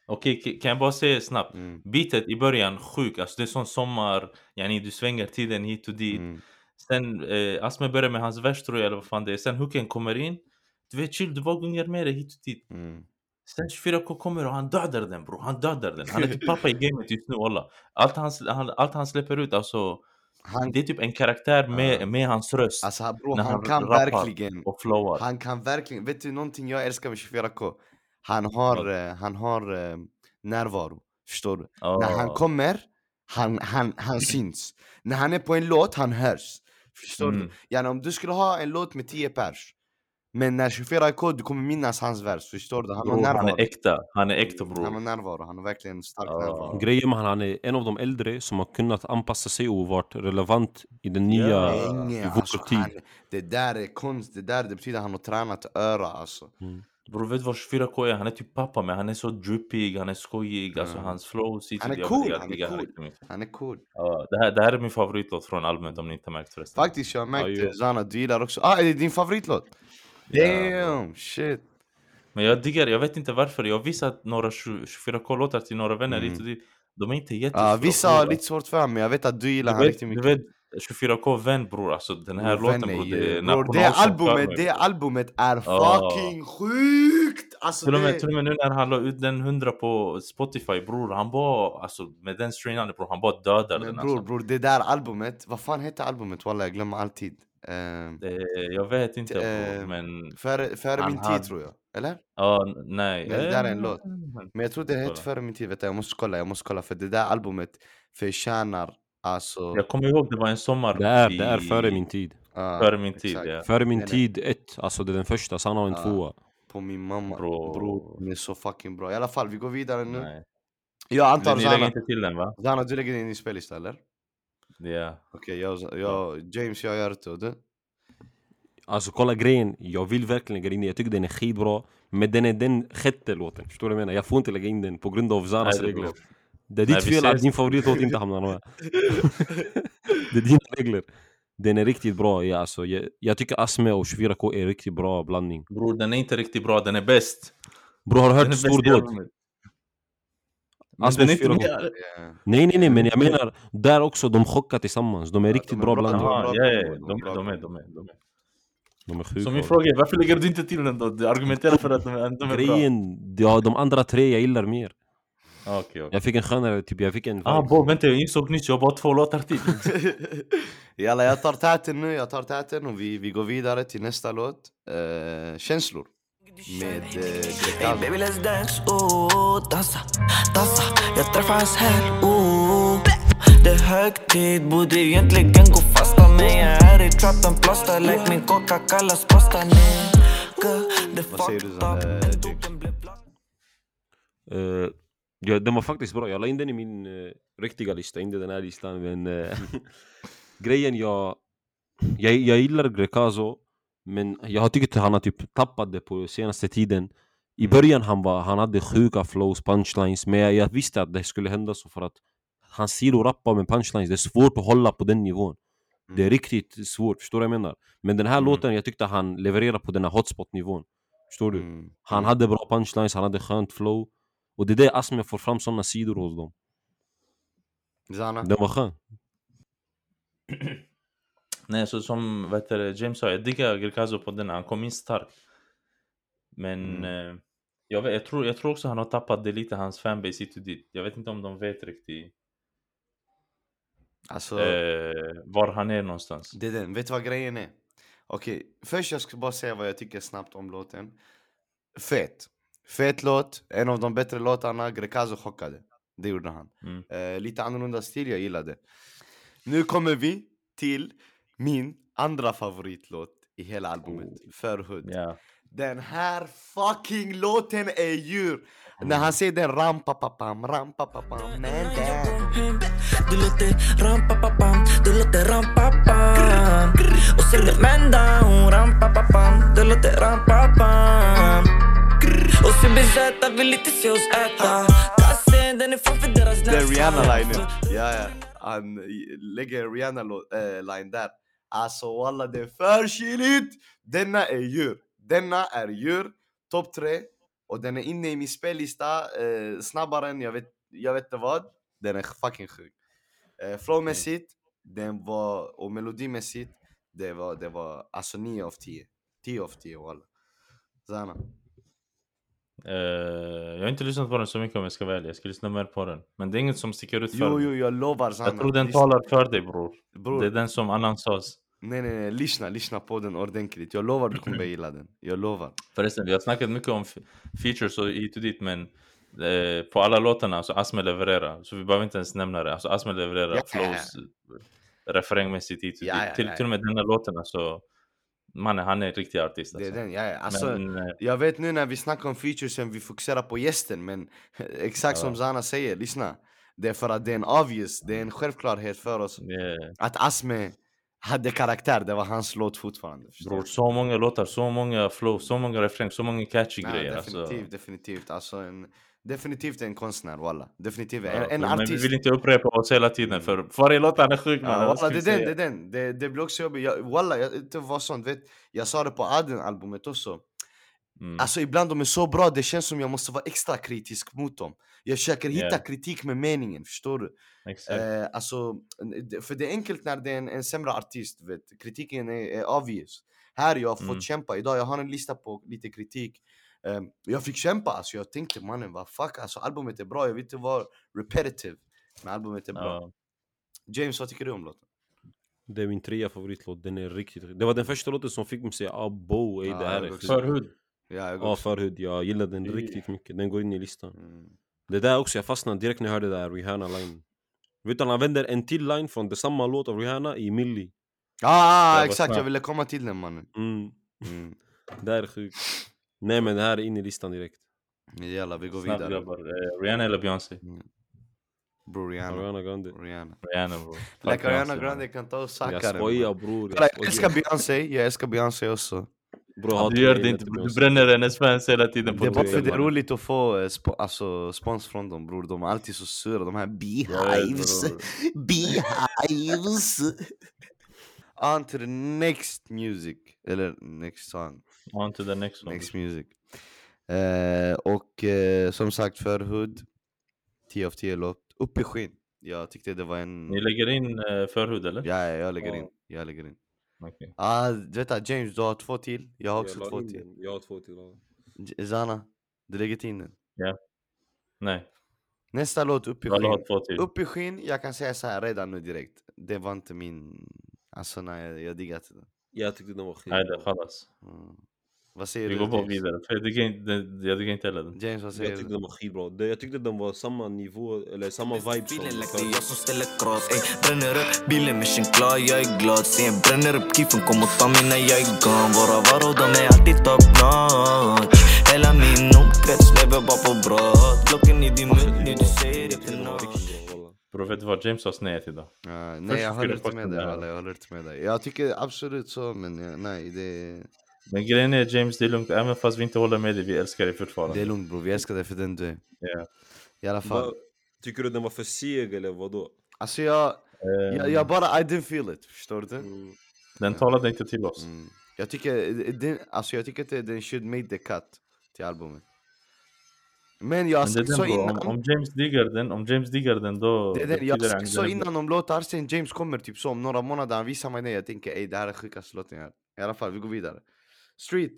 Okej, k- kan jag bara säga snabbt? Mm, Beatet i början, sjuk, alltså det är som sommar, yani du svänger tiden hit och dit. mm, Sen eh, Asme börjar med hans vers tror jag, eller vad fan det är. Sen hooken kommer in. Du vet chill, du bara gungar med dig hit och dit. mm. Sen 24K kommer och han dödar den bro, han dödar den. Han är typ pappa i gamet just nu walla. Allt han, allt han släpper ut alltså, Han, det är typ en karaktär med, Ja. med hans röst. alltså bro, när han han kan verkligen, och flowar. han kan verkligen, vet du någonting jag älskar med 24K? Han har, eh, han har eh, närvaro, förstår du? När han kommer, han, han, han syns. När han är på en låt, han hörs. Förstår Mm. du? Yani om du skulle ha en låt med 10 pers, men när 24K, du kommer minnas hans vers, förstår du? Han har Bror, han närvaro. är äkta, han är äkta Han har bror. närvaro, han har verkligen stark Ja. närvaro. Grejen med han, han är en av de äldre som har kunnat anpassa sig och varit relevant i den nya, Ja. i Länge, vår alltså, tid. han, det där är konst, det där det betyder att han har tränat öra alltså. Bror vet du vad 24K är? Han är typ pappa men han är så drippig, han är skojig, alltså Ja. hans flow sitter... Han är cool, jag han är cool. Han är cool. Ja, det, här, det här är min favoritlåt från albumet om ni inte märkt förresten. Faktiskt, jag har märkt Ja, det. Zana, du gillar också. Ah, är det din favoritlåt? Damn, shit. Men jag diggar, jag vet inte varför. Jag har visat några 24K-låtar till några vänner Mm. hit och dit. De är inte jättestora. Ja, vissa har lite svårt för men jag vet att du gillar Du han vet, riktigt du mycket. vet 24K vän bror, alltså den här låten vän är bror, det bror, det albumet, mig. det albumet är fucking sjukt! Alltså Till och, med, det... till och med nu när han la ut den 100 på Spotify bror, han bara alltså med den streamen bror, han bara dödar Men den bror, alltså. bror, det där albumet, vad fan heter albumet? Walla, jag glömmer alltid. Ehm, Det, jag vet inte Eh, men före före min tid hade- tror jag, eller? ja, n- nej. Men det där är en Eh, låt. Men jag tror det heter före min tid, vet du, jag måste kolla, jag måste kolla för det där albumet förtjänar alltså... Jag kommer ihåg det var en sommar Det är, det är före min tid. ah, före min tid exakt. ja. Före min nej. tid ett, alltså det är den första, Sanna har en Ja. tvåa. På min mamma, Bro. bror, den är så fucking bra. I alla fall, vi går vidare nu. Nej. Jag antar Ni lägger Zana, inte till den va? Zana du lägger in i spellista eller? Ja. Okej, jag, jag, James jag gör det och du? Alltså kolla grejen, jag vill verkligen lägga in den, jag tycker den är skitbra. Men den är den sjätte låten, förstår du vad jag menar? Jag får inte lägga in den på grund av Zanas regler. bra. Det är ditt fel att din favoritlåt inte hamnar med Det är dina regler. Den är riktigt bra, ja, alltså, jag, jag tycker Asme och 24K är riktigt bra blandning. Bror den är inte riktigt bra, den är bäst. Bror har du hört Stordåd? Men Asme den är inte 24K med- Ja. Nej nej nej men jag menar, där också, de chockar tillsammans De är Ja, riktigt de är bra bra. bra ja, ja, kombo, de, bra de, är, de, är, de är. De är Så sjuka min fråga är, varför lägger du inte till den då? Du argumenterar för att de de är bra. Grejen, ja, de andra tre jag gillar mer Ah, Okej, okej. Jag fick en skönare, typ jag fick en Ah, bo, vänta jag insåg nyss, jag har bara två låtar till. Jalla, jag tar täten nu, jag tar täten och vi, vi går vidare till nästa låt. Uh, känslor. Med uh, Hey Greekazo. baby. Let's dance, oh dansa, dansa Jag träffar hans här, oh. Det är högtid, borde egentligen gå fasta Men jag är i trappen, plastar like min coca kallas pasta Vad säger du, up, eh, James? Eh, ja, den var faktiskt bra, jag la in den i min uh, riktiga lista, inte den här listan men eh, Grejen jag, jag, jag gillar Grecazo Men jag har tyckt att han har typ tappat det på senaste tiden I början han, var, han hade sjuka flows, punchlines Men jag, visste att det skulle hända så för att Hans silo rappa med punchlines, det är svårt att hålla på den nivån Det är riktigt svårt, förstår du vad jag menar? Men den här Mm. låten, jag tyckte han levererade på den här hotspot-nivån Förstår du? Mm. Han hade bra punchlines, han hade skönt flow Och det är det Asme får fram såna sidor hos dem Zana? Den var skön Nej, så som vet du, James sa, jag diggar Greekazo på den, han kom in stark. Men eh, jag, vet, jag, tror, jag tror också han har tappat det lite, hans fanbase hit och dit. Jag vet inte om de vet riktigt Alltså, eh, var han är någonstans. det är den. Vet du vad grejen är? Okej, först jag ska bara säga vad jag tycker snabbt om låten. Fet. Fet låt, en av de bättre låtarna. Greekazo chockade. Det gjorde han. Mm. Eh, lite annorlunda stil, jag gillade. Nu kommer vi till min andra favoritlåt i hela albumet. För Hood. Ja. Den här fucking låten är djur! När han säger den rampapapam, rampapapam, man damn. Du låter rampapapam, du låter rampapam Och sen det man down, rampapapam Du låter rampapam Och CBZ vill inte se oss äta Kassen den är framför deras Det är näsa Rihanna-linen. Ja, ja. Han lägger Rihanna-line där. Alltså walla det är för chilligt! Denna är djur. Denna är djur. Topp tre. Och den är inne i min spellista eh, snabbare än jag vet, jag vet inte vad. Den är fucking sjuk. Eh, flowmässigt, den var, och melodimässigt, det var, det var alltså 9 av 10. 10 av 10 walla. Zana. Eh, jag har inte lyssnat på den så mycket om jag ska välja. Jag ska lyssna mer på den. Men det är inget som sticker ut för Jo, mig. jo, jag lovar Zana. Jag tror den Lyssna. talar för dig bror. Bror, Det är den som annan sas. Nej nej nej, lyssna, lyssna på den ordentligt. Jag lovar du kommer börja gilla den. Jag lovar. Förresten, vi har snackat mycket om features och hit och dit men eh, på alla låtarna så Asme levererar. Så vi behöver inte ens nämna det. Alltså Asme levererar Ja. flows eh, refrängmässigt hit och dit. Ja, ja, till, till och med denna låtarna så mannen han är en riktig artist Det är alltså. den, ja, ja. Alltså, men, eh, Jag vet nu när vi snackar om featuresen, vi fokuserar på gästen men exakt som Ja. Zana säger, lyssna. Det är för att det är en obvious, det är en självklarhet för oss att Asme hade karaktär, det var hans låt fortfarande. Bror, så många låtar, så många flow, så många refräng, så många catchy Nej, grejer. definitivt, Alltså. definitivt. Alltså en, definitivt en konstnär walla. Definitivt Ja, en, en men vi artist. vill inte upprepa oss hela tiden för varje låt han är sjuk Ja, walla, det den, det är den. Det, det blir också jobbigt. Jag, walla, jag, det var sånt, vet, jag sa det på Aden-albumet också. Mm. Alltså ibland de är så bra, det känns som jag måste vara extra kritisk mot dem. Jag försöker hitta Ja. kritik med meningen, förstår du? Eh, alltså, för det är enkelt när det är en, en sämre artist, vet. kritiken är, är obvious. Här jag har fått Mm. kämpa, idag jag har en lista på lite kritik. Eh, jag fick kämpa, alltså jag tänkte mannen vad fuck, alltså albumet är bra, jag vill inte vara repetitive. Men albumet är bra. Ja. James, vad tycker du om låten? Det är min trea favoritlåt, den är riktigt... Det var den första låten som fick mig att säga ah bo, ey, Ja, det här är också. sjukt." Förhud. Ja, jag Ja, förhud, jag gillar den riktigt mycket, den går in i listan Mm. Det där också, jag fastnade direkt när jag hörde det där Rihanna-line Vet du, han använder en till line från det samma låt av Rihanna i Milli Ah, var exakt, snabbt. jag ville komma till den mannen. mm. Mm. Det är sjukt Nej men det här är in i listan direkt Jalla, vi går Snabbt vidare. grabbar. Eh, Rihanna eller Beyoncé? Bror Rihanna. Ariana Grande Rihanna. Rihanna bror. Like Beyoncé, Grande kan ta och Jag sacka den. skojar bror, jag Jag älskar Beyoncé, jag älskar Beyoncé också. Hatar Du gör det inte, du bränner hennes fans hela tiden på Det är bara för det är roligt att få eh, spo, alltså, spons från dem bror, de är alltid så sura, de här beehives, beehives. On to the next music, eller next song, On to the next one. next music. Eh, och eh, som sagt för Hood, 10 av 10 låt, upp i skinn. Jag tyckte det var en... Ni lägger in eh, förhud eller? Ja, ja, jag lägger in, jag lägger in. Okej. Ah, vet du, James, du har två till, jag har också Jag la två in till. den. Jag har två till ja. J- Zana, du lägger till in den. Nej, Nästa låt, upp i jag skinn. har två till. Upp i skinn, jag kan säga så här redan nu direkt. Det var inte min... Alltså nej, jag, jag diggar inte det. Jag tyckte den var skit Nej, det är. Mm. Vad säger Vi du går bara James? vidare. För jag tycker inte, jag tycker inte heller den. James, vad säger Jag tyckte du? den var skitbra, Det- jag tyckte den var samma nivå, eller samma vibe som Bilen det är förra. jag som ställer cross ey Bränner upp bilen mission klar, jag är glad Se en bränner upp kiffen, kom och ta mig när jag är gone Våra varor de är alltid top notch Hela min omkrets lever bara på brott Blocken i din mun, nu du säger Jag tyckte inte den var nåt riktigt bra, walla. Bro, vet du vad? James har snett idag. Ja, nej, Först jag håller fyra inte med dig. jag håller inte med dig. Jag tycker absolut så, men nej, det, Men grejen är James, det är lugnt. Även fast vi inte håller med dig, vi älskar dig fortfarande. det är lugnt bror. Vi älskar dig för den du är. Ja. I alla fall. Vad- Tycker du den var för seg eller vadå? Alltså jag, Eh, jag, jag bara, I didn't feel it. Förstår du? Mm. Den talade inte till oss. Mm. Jag tycker, eh, den, alltså jag tycker att den should made the cut till albumet. Men jag har Men så den innan. Om, om James diggar den, om James diggar den då... Det det, jag den- innan om låtar, sen James kommer typ så om några månader, han visar mig det, jag tänker ey det här är sjukaste låten jag. I alla fall, vi går vidare. Street,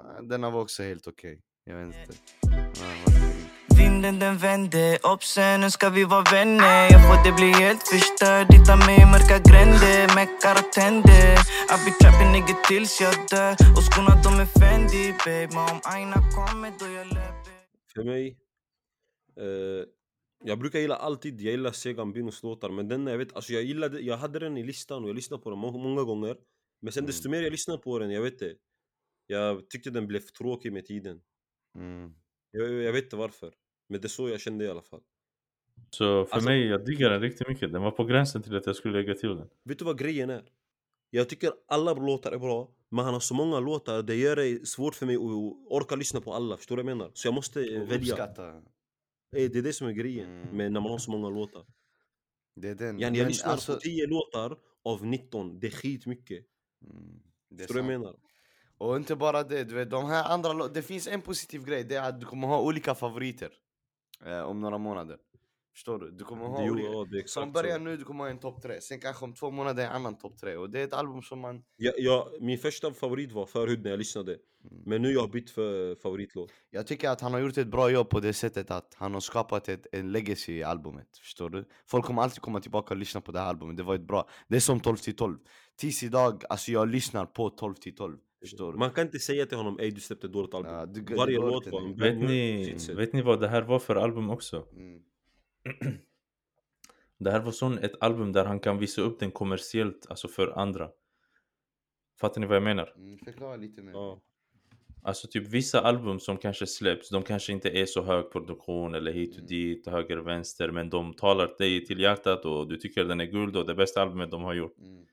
ah, denna var också helt okej. Jag vet inte. Du? Vinden den vände upp sen, nu ska vi vara vänner. Jag får det bli helt förstörd, hitta mig i mörka gränder. Meckar och tänder. I be trapping nigga tills jag dör. Och skorna de är Fendi babe. Men om Aina kommer då jag löper. För mig, eh, jag brukar gilla alltid, jag gillar Segan Binos låtar men den jag vet, alltså jag gillade, jag hade den i listan och jag lyssnade på den må- många gånger. Men sen desto mer jag lyssnade på den, jag vet det Jag tyckte den blev tråkig med tiden Mm. Jag, jag vet inte varför Men det är så jag kände i alla fall Så för Alltså- mig, jag diggar den riktigt mycket. Den var på gränsen till att jag skulle lägga till den. Vet du vad grejen är? Jag tycker alla låtar är bra Men han har så många låtar, det gör det svårt för mig att orka lyssna på alla, förstår du vad jag menar? Så jag måste eh, välja Uppskatta. Eh, Det är det som är grejen Mm. med när man har så många låtar Det är den. Jag Men lyssnar alltså, på tio låtar av 19, det är skitmycket. Mm, det är Förstår du vad jag menar? Och inte bara det, du vet de här andra Det finns en positiv grej, det är att du kommer ha olika favoriter eh, Om några månader Förstår du? Du kommer ha Jo, olika det Som börjar nu, du kommer ha en topp tre Sen kanske om två månader en annan topp tre Och det är ett album som man Ja, ja, min första favorit var Förhud när jag lyssnade. Mm. Men nu har jag bytt för favoritlåt. Jag tycker att han har gjort ett bra jobb på det sättet att han har skapat ett, en legacy i albumet Förstår du? Folk kommer alltid komma tillbaka och lyssna på det här albumet, det var ett bra Det är som 12 till 12 Tills idag, alltså jag lyssnar på 12 till 12 Förstår du? Man kan inte säga till honom ey du släppte ett dåligt album. Ja, du- det Varje går låt var en Vet ni, vet ni vad det här var för album också? Mm. Det här var sån ett album där han kan visa upp den kommersiellt, alltså för andra. Fattar ni vad jag menar? Mm, förklara lite mer Ja. Alltså typ vissa album som kanske släpps, de kanske inte är så hög produktion eller hit och Mm. dit, höger och vänster, men de talar dig till hjärtat och du tycker den är guld och det bästa albumet de har gjort. Mm.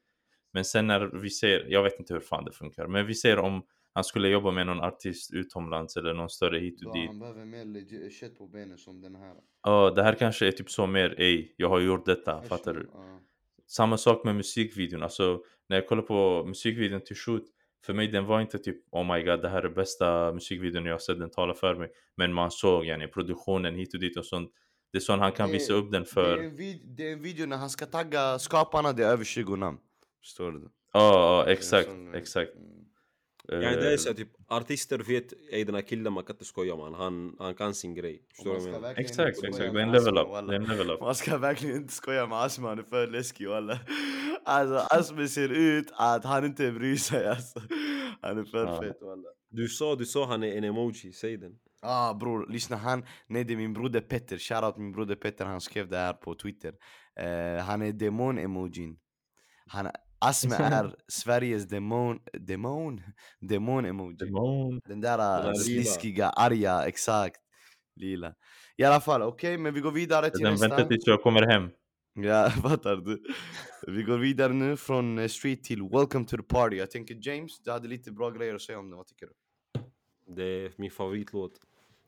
Men sen när vi ser, jag vet inte hur fan det funkar, men vi ser om han skulle jobba med någon artist utomlands eller någon större hit och dit. han behöver mer kött på benen som den här Ja, det här kanske är typ så mer, ej, jag har gjort detta, fattar du? Ja. Samma sak med musikvideon, alltså när jag kollar på musikvideon till Shoot För mig den var inte typ oh my god det här är bästa musikvideon jag har sett, den talar för mig Men man såg yani, produktionen hit och dit och sånt Det är så han kan Det- visa upp den för det är en video när han ska tagga skaparna, det är över 20 namn Förstår du? Ja, ja exakt, sån- exakt. Ja, det är Eh, så typ, artister vet, ey den här killen man kan inte skoja man, han, han kan sin grej. Förstår du vad jag menar? Exakt, exakt, det är en level up, det är en level up Man ska verkligen inte skoja med Asma, han är för läskig walla Alltså Asma ser ut att han inte bryr sig alltså Han är för Ja. fet walla Du sa, du sa han är en emoji, säg den. Ah bror, lyssna han, nej det är min broder Petter, shoutout min broder Petter, han skrev det här på twitter Eh, Han är demon-emojin Han, Asma är Sveriges demon, demon? Demon-emoji Demon Den där lila. sliskiga, arga, exakt Lila I alla fall, okej men vi går vidare till Den nästa väntar tills jag kommer hem Ja, fattar du? Vi går vidare nu från eh, street till welcome to the party Jag tänker James, du hade lite bra grejer att säga om det, vad tycker du? Det är min favoritlåt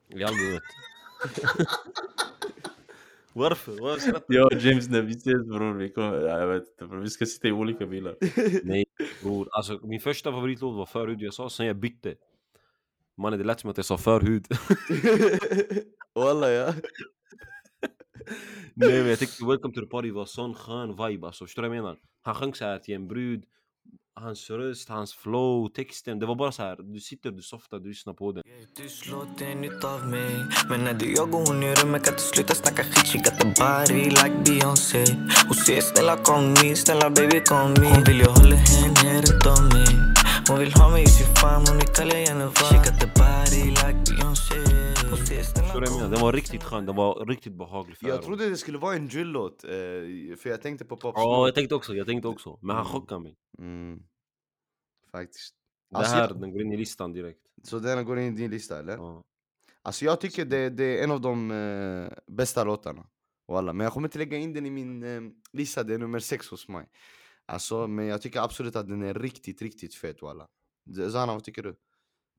i albumet. Du? Jag och James när vi ses bror, vi kommer, ja, jag vet inte bror, vi ska sitta i olika bilar Nej bror, alltså min första favoritlåt var Förhud jag sa, sen jag bytte. Mannen det lät som att jag sa förhud. Walla ja Nej men jag tyckte Welcome to the party var sån skön vibe alltså, förstår du vad jag menar? Han sjöng så här till en brud, hans röst, hans flow, texten, det var bara så här. du sitter, du softar, du lyssnar på den. Du slår dig nytt av mig. Men när du jag och hon i rummet kan du sluta snacka skit. She got the body like Beyoncé. Hon säger snälla kom hit, snälla baby kom hit. Hon vill jag håller henne runt om mig. Hon vill ha mig i sin famn, hon är Jennifer She got the body like Beyoncé. Förstår du vad jag kom menar? Den var riktigt skön, den var riktigt behaglig för Jag öronen. trodde det skulle vara en drill-låt, eh, för jag tänkte på Pop Ja, Smoke jag tänkte också, jag tänkte också. Men han Mm. chockade mig. mm. Faktiskt Det Alltså, här, jag- den går in i listan direkt. Så den går in i din lista eller? Ja. Alltså jag tycker det, det är en av de eh, bästa låtarna Walla. Men jag kommer inte lägga in den i min eh, lista, det är nummer sex hos mig Alltså, men jag tycker absolut att den är riktigt, riktigt fet walla Zana, vad tycker du?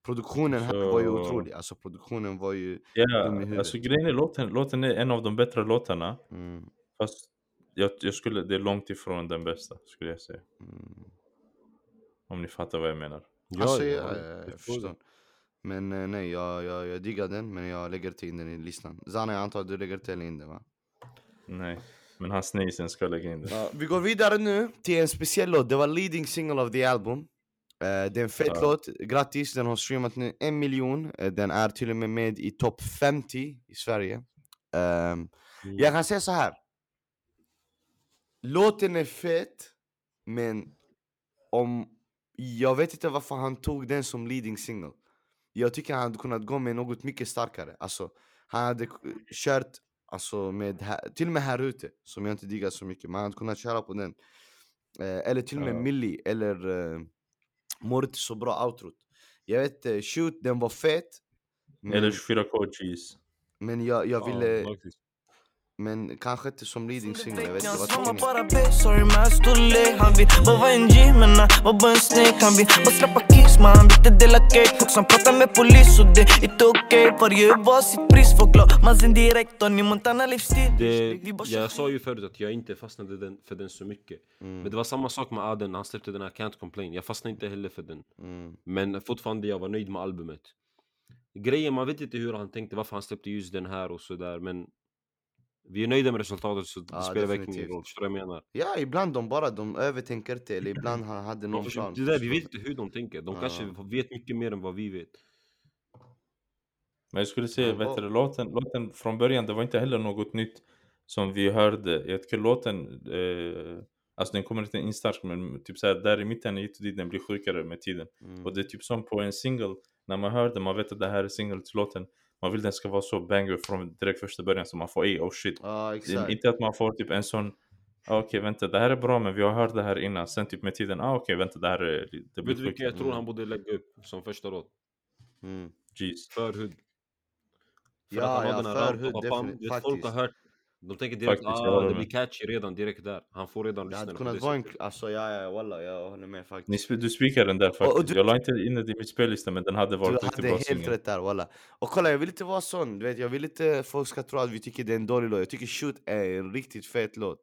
Produktionen här var ju Så- otrolig, alltså produktionen var ju Ja, alltså grejen är låten, låten är en av de bättre låtarna. Mm, Fast jag, jag skulle, det är långt ifrån den bästa skulle jag säga. Mm. Om ni fattar vad jag menar. Alltså, ja, ja, ja, ja, jag förstår. Men eh, nej, jag, jag, jag diggar den, men jag lägger inte in den i listan. Zana, jag antar att du lägger inte in den va? Nej, men hans nejsen ska lägga in det Ja, vi går vidare nu till en speciell låt, det var leading single of the album Det är en fet Ja. låt, grattis, den har streamat nu en miljon. Eh, Den är till och med med i topp 50 i Sverige. Ehm, Jag kan säga så här. Låten är fet, men om... Jag vet inte varför han tog den som leading single. Jag tycker han hade kunnat gå med något mycket starkare. Alltså, han hade kört alltså, med, här- till och med här ute, som jag inte diggar så mycket Men han hade kunnat köra på den. Eh, Eller till och med Ja. Milli, eller uh, Mår inte så bra outrot Jag vet, Shoot, den var fet men, Eller 24K Cheese men jag, jag Ja, ville... faktiskt. Men kanske inte som leading single, jag vet inte vad svarar tycker ni? han vill inte dela cake Också han pratar med polis och det är inte okej Varje var sitt pris, folk la massen direkt Tony Montana livsstil Det, jag sa ju förut att jag inte fastnade den, för den så mycket. Mm. Men det var samma sak med Aden när han släppte den här Can't Complain. Jag fastnade inte heller för den. Mm. Men fortfarande jag var nöjd med albumet. Grejen, man vet inte hur han tänkte, varför han släppte just den här och sådär. Men vi är nöjda med resultatet så det Ja, spelar verkligen ingen roll. Förstår du vad jag menar? Ja, ibland de bara de övertänker inte eller ibland han hade De någon plan. det där, vi vet inte hur de tänker. De Ja. kanske vet mycket mer än vad vi vet. Men jag skulle säga, vet du, låten, låten från början, det var inte heller något nytt som vi hörde. Jag tycker låten, eh, alltså den kommer inte in starkt men typ såhär där i mitten hit och dit, den blir sjukare med tiden. Mm. Och det är typ som på en single, när man hör den, man vet att det här är single till låten. Man vill den ska vara så banger från direkt första början så man får ey, oh shit. Exakt. Inte att man får typ en sån ah, Okej vänta det här är bra men vi har hört det här innan Sen typ med tiden, ah okej vänta det här är, det blir Vet du vilken jag tror han borde lägga upp som första låt? Mm. Jeez Förhud. För Ja, att han ja, har den här förhud, definitivt, folk har hört De tänker direkt Faktiskt, jag ah, det blir catchy redan direkt där Han får redan Det hade kunnat vara en... Alltså ja, ja, walla, jag håller med Ni, faktiskt. sp- Du spikar den där faktiskt, och du- jag la inte in det i mitt spellista men den hade Du varit riktigt hade bra helt singel rätt där walla. Och kolla jag vill inte vara sån, du vet jag vill inte folk ska tro att vi tycker det är en dålig låt. Jag tycker Shoot är en riktigt fet låt.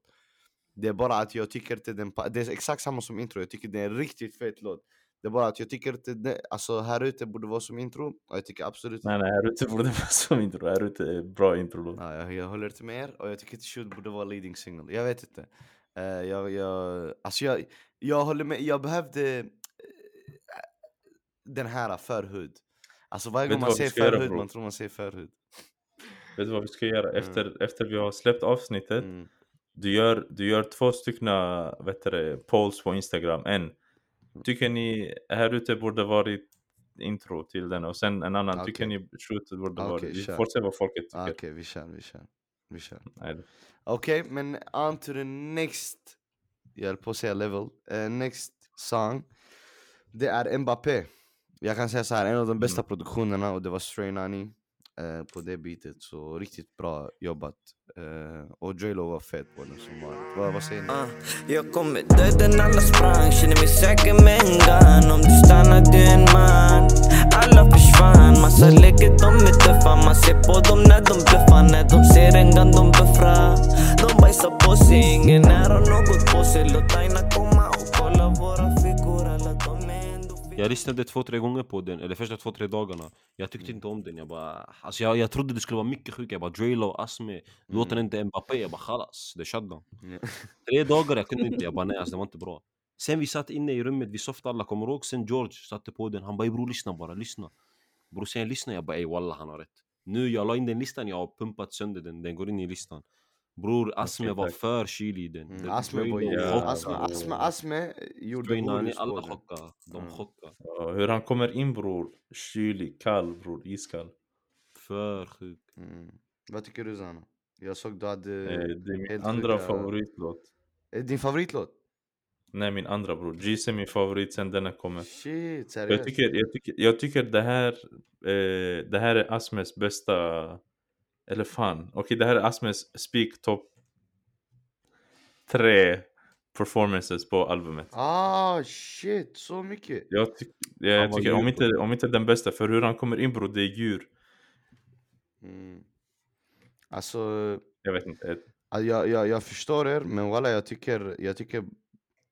Det är bara att jag tycker inte den, pa- det är exakt samma som intro, jag tycker det är en riktigt fet låt. Det är bara att jag tycker inte det, alltså här ute borde vara som intro, och jag tycker absolut Nej nej, här ute borde vara som intro, här ute är bra intro Ja, jag, jag håller inte med er och jag tycker inte Shoot borde vara leading single. Jag vet inte. Eh, jag, jag, alltså jag, jag håller med, jag behövde eh, den här förhud. Alltså varje gång man säger förhud, man tror man säger förhud. Vet du vad vi ska göra? Mm. Efter, efter vi har släppt avsnittet Mm. du, gör, du gör två stycken vet du, det, polls på Instagram, en Tycker ni här ute borde varit intro till den och sen en annan, tycker Okej. ni Shoot borde Okej, varit Vi kör. får se vad folket tycker Okej, vi kör, vi kör. Vi kör. Okej, men on to the next, jag höll på att säga level, Eh, next song. Det är Mbappé. Jag kan säga så här, en av de bästa produktionerna och det var Stray Nani eh, på det beatet. Så riktigt bra jobbat. Uh, och J Lo var fet på den som vanligt. Vad, vad säger ni? Uh, Jag kommer döden alla sprang. Känner mig säker med en gun. Om du stannar du är en man. Alla försvann. Massa leker de är tuffa. Man ser på dem när de bluffar. När de ser en gun de buffrar De bajsar på sig. Ingen är har något på sig. Låt aina Jag lyssnade två, tre gånger på den, eller första två, tre dagarna. Jag tyckte inte om den, jag bara Alltså jag, jag trodde det skulle vara mycket sjukt, jag bara Drelo, Asme Låten är inte Mbappé, jag bara khalas, det är shutdown Ja. Tre dagar jag kunde inte, jag bara nej alltså, det var inte bra. Sen vi satt inne i rummet, vi softade alla, kommer ihåg? Sen George satte på den, han bara "Ey, bror lyssna bara, lyssna. Bror sen lyssna, jag bara ey wallah han har rätt. Nu jag la in den listan, jag har pumpat sönder den, den går in i listan Bror Asme var tack. för kylig i den Mm, Asme var. Ja. Asme, Asme, Asme gjorde Nani, alla chockade, de Mm. chockade Ja, hur han kommer in bror, kylig, kall bror, iskall För sjukt Mm. Vad tycker du Zana? Jag såg du hade... eh, Det är min helt andra sjuka- favoritlåt Eh, Din favoritlåt? Nej min andra bror, Jeez är min favorit sen denna kommer Shit, jag seriöst? tycker, jag, tycker, jag tycker det här eh, Det här är Asmes bästa Eller fan, okej det här är Asmes Speak Top Tre performances på albumet. Ah shit, så mycket? Jag, tyck, jag, var tycker, om inte, om inte den bästa, för hur han kommer in bror, det är djur. Mm. Alltså, Jag vet inte, ja, jag, jag, jag förstår er, men walla jag tycker, jag tycker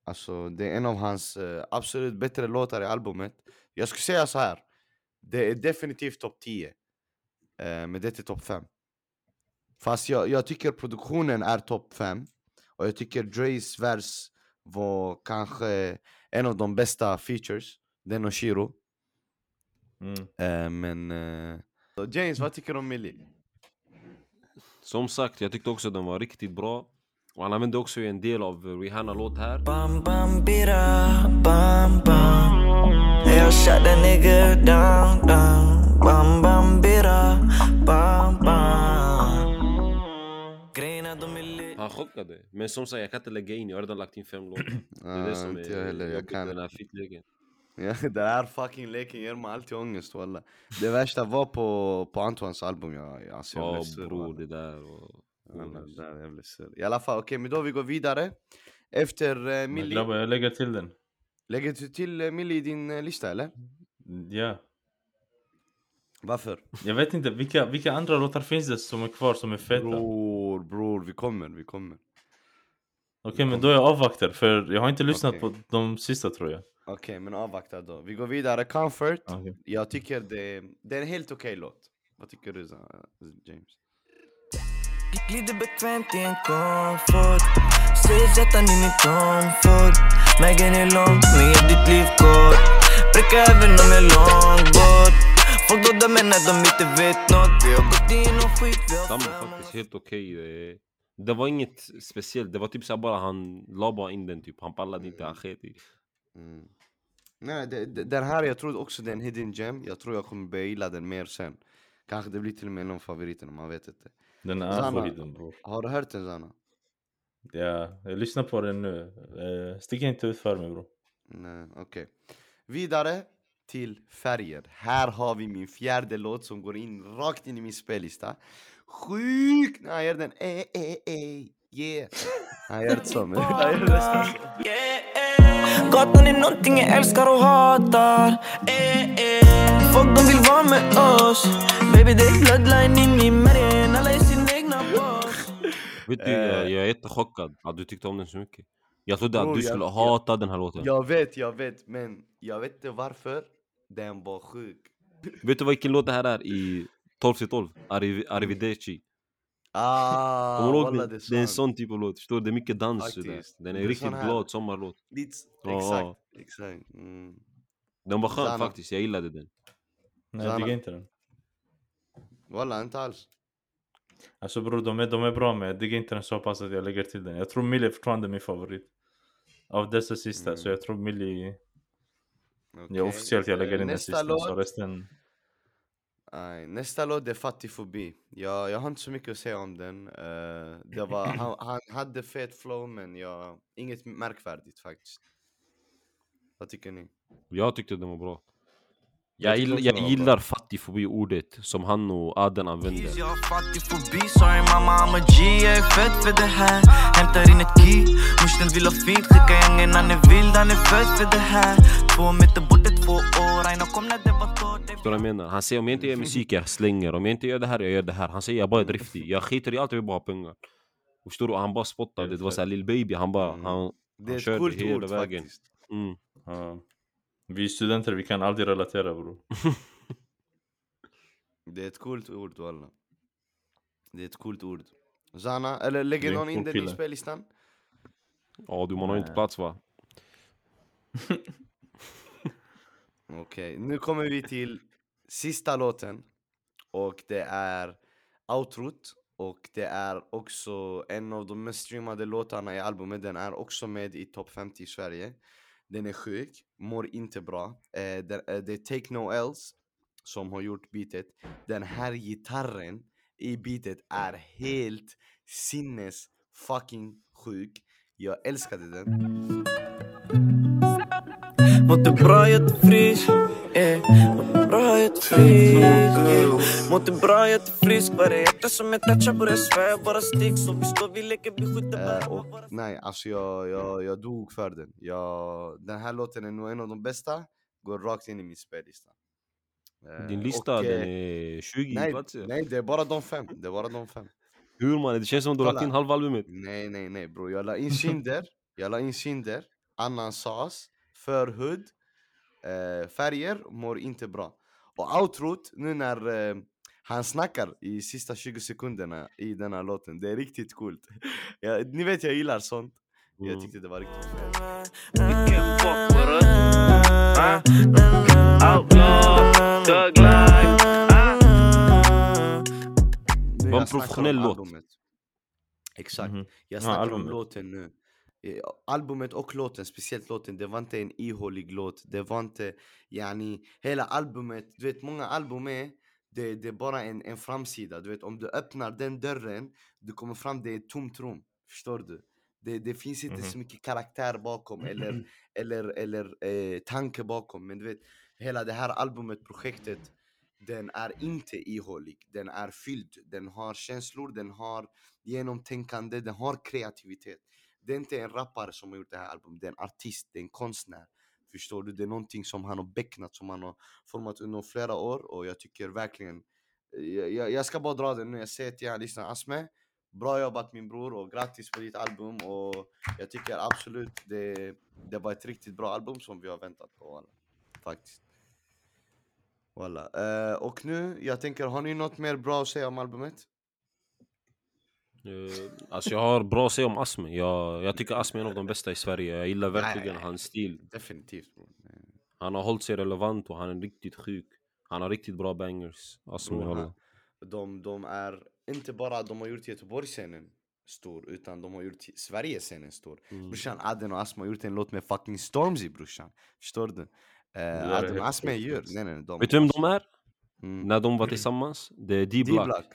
Alltså det är en av hans eh, absolut bättre låtar i albumet. Jag skulle säga så här. Det är definitivt topp 10 eh, Men det är inte topp 5 Fast jag, jag tycker produktionen är topp 5 Och jag tycker Dre's vers var kanske en av de bästa features Den och Shiro mm. Eh, men... eh, James, vad tycker du om Millie? Som sagt, jag tyckte också den var riktigt bra. Och han använde också en del av Rihanna-låt här. Bam bam bira, bam bam Jag shut that nigga down down Bam bam bira, bam Han chockade. Men som sagt, jag kan inte lägga in. Jag har redan lagt in fem låtar. Det är det som inte är jag heller, jag kan. den här fitleken. Ja, den här fucking leken ger mig alltid ångest walla Det värsta var på, på Antoines album, jag, jag, alltså, jag Ja blev sur bror, det där. Och... den är jävligt sur. I alla fall, okej men då vi går vidare. Efter uh, Men Millie, grabbar, jag lägger till den. lägger du till uh, Millie i din eh, lista eller? Ja. Varför? Jag vet inte, vilka, vilka andra låtar finns det som är kvar som är feta? Okej, Bror, bror, vi kommer, vi kommer. men då är jag avvaktar, för jag har inte lyssnat Okej. på de sista tror jag. Okej, men avvakta då. Vi går vidare. Comfort. Okej. Jag tycker det, det är en helt okej låt. Vad tycker du James? Glider bekvämt i en komfort Säger sätta i min comfort Vägen är lång, men ditt liv kort Bräcka även om jag är långt bort Folk då dömer när de inte vet nåt Vi har gått igenom skit, vi har Samma framåt. faktiskt, helt okej. eh. Det var inget speciellt, det var typ såhär bara han la bara in den typ, han pallade inte, han sket i. Mm. Nej, det, det, den här jag tror också det är en hidden gem. Jag tror jag kommer börja gilla den mer sen. Kanske det blir till och med en av favoriterna, man vet inte. Den är Sanna. favoriten bror. Har du hört den Zana? Ja, jag lyssnar på den nu. Uh, stick inte ut för mig bror. Nej, okej. Vidare till färger. Här har vi min fjärde låt som går in rakt in i min spellista. Sjuk! när han gör den eh, eh, eh, yeah. Han gör det så, men han gör nästan så. Gatan är nånting jag älskar och hatar eh, eh. Folk de vill vara med oss Baby det är bloodline i min märgen Alla är sin egna boss Vet du, jag, jag är jättechockad att du tyckte om den så mycket. Jag trodde att du jag- skulle jag- hata den här låten. Jag vet, jag vet, men jag vet inte varför. Den var sjuk. Vet du vilken låt det här är i 12 till 12? Arriv- Arrivederci. Ah, Kommer du ihåg det är Det är en sån typ av låt, förstår du? Det är mycket dans i den. Är är riktigt glad sommarlåt. Exakt, exakt. Mm. Den var skön Zana. faktiskt, jag gillade den. Nej, jag diggar inte den. Walla, inte alls. Alltså bror, de är, de är bra men jag diggar inte den så pass att jag lägger till den. Jag tror Millie är fortfarande min favorit. Av dessa sista, Mm. så jag tror Millie... Okej. Ja, officiellt jag lägger Eh, in den sista, så låt, resten... nej, nästa låt är Fattigfobi. Jag, jag har inte så mycket att säga om den. Eh, det var, han, han hade fet flow men jag, inget märkvärdigt faktiskt. Vad tycker ni? Jag tyckte den var bra. Jag Jag, tycker gill, också jag gillar fattigfobi-ordet som han och Aden använde. Jag har fattig fobi, sorry mamma I'm a G Jag är fett för det här Hämtar in ett key Morsan vill ha fint, skicka gängen han är vild Han är född för det här Två meter bort är två år Aina kom när det var torrt Förstår du vad jag menar? Han säger om jag inte gör musik jag slänger, om jag inte gör det här jag gör det här. Han säger jag bara är driftig, jag skiter i allt jag vill bara ha pengar. Förstår du? Han bara spottade, det var såhär Lil Baby, han bara, Mm. han, Det är Han ett körde coolt hela ord vägen. faktiskt. Vi är studenter, vi kan aldrig relatera bror. Det är ett coolt ord walla. Det är ett coolt ord. Zana, eller lägger någon in den i spellistan? Ja du, man har inte Nej. plats va? Okej, nu kommer vi till sista låten. Och det är outrot. Och det är också en av de mest streamade låtarna i albumet. Den är också med i topp 50 i Sverige. Den är sjuk, mår inte bra. Eh, det, eh, det är Take No Else som har gjort beatet. Den här gitarren i beatet är helt sinnes fucking sjuk. Jag älskade den. Mådde bra, jag är frisk. Eh, Mådde bra, jättefrisk Mådde bra, jättefrisk Varje hjärta som jag touchar börjar sväva Bara stick så vi står, vi leker, vi skjuter bara och nej, alltså jag, jag, jag dog för den. Jag, den här låten är nog en av de bästa. Går rakt in i min spellista. Eh, Din lista och, den eh, är 20 nej, platser. nej, det är bara de fem. Det är bara de fem. Hur mannen? Det känns som du har lagt in halva albumet. Nej, nej, nej bror. Jag la in Kinder. jag la in Kinder. Annan sas. För hood. Eh, färger. Mår inte bra. Och outrot, nu när eh, han snackar i sista 20 sekunderna i den här låten. Det är riktigt coolt. ja, ni vet jag gillar sånt. Jag Mm. tyckte det var riktigt fett. Vilken fuck us. Ah. Outlaw, thug life. Ah. Nu var en jag om professionell låt. albumet. Exakt. Mhm. Jag Ja, snackar om albumet. låten nu. Eh, Albumet och låten, speciellt låten, det var inte en ihålig låt. Det var inte, yani, hela albumet, du vet många album är, det, det är bara en, en framsida. Du vet om du öppnar den dörren, du kommer fram, det är ett tomt rum. Förstår du? Det, det finns inte så mycket karaktär bakom eller, eller, eller eh, tanke bakom. Men du vet, hela det här albumet, projektet, den är inte ihålig, den är fylld, den har känslor, den har genomtänkande, den har kreativitet. Det är inte en rappare som har gjort det här albumet, det är en artist, det är en konstnär. Förstår du? Det är någonting som han har becknat, som han har format under flera år och jag tycker verkligen eh, jag, jag, jag ska bara dra det nu, jag säger till er lyssnare, Asme Bra jobbat min bror och grattis på ditt album och jag tycker absolut det, det var ett riktigt bra album som vi har väntat på alla. Faktiskt. Walla. Uh, och nu, jag tänker, har ni något mer bra att säga om albumet? Alltså jag har bra att säga om Asme. Jag, jag tycker Asme är en av de bästa i Sverige. Jag gillar verkligen Nej. hans stil. Definitivt. Han har hållit sig relevant och han är riktigt sjuk. Han har riktigt bra bangers. Asme han- De, de är inte bara de har gjort Göteborgsscenen stor, utan de har gjort Sverigescenen stor. Mm. Brorsan, Aden och Asma har gjort en låt med fucking Stormzy brorsan. Förstår du? där Eh, Aden och Asma gör, nej nej de. Vet du vem de är? Mm. När de var tillsammans? Det är D-Block. Fast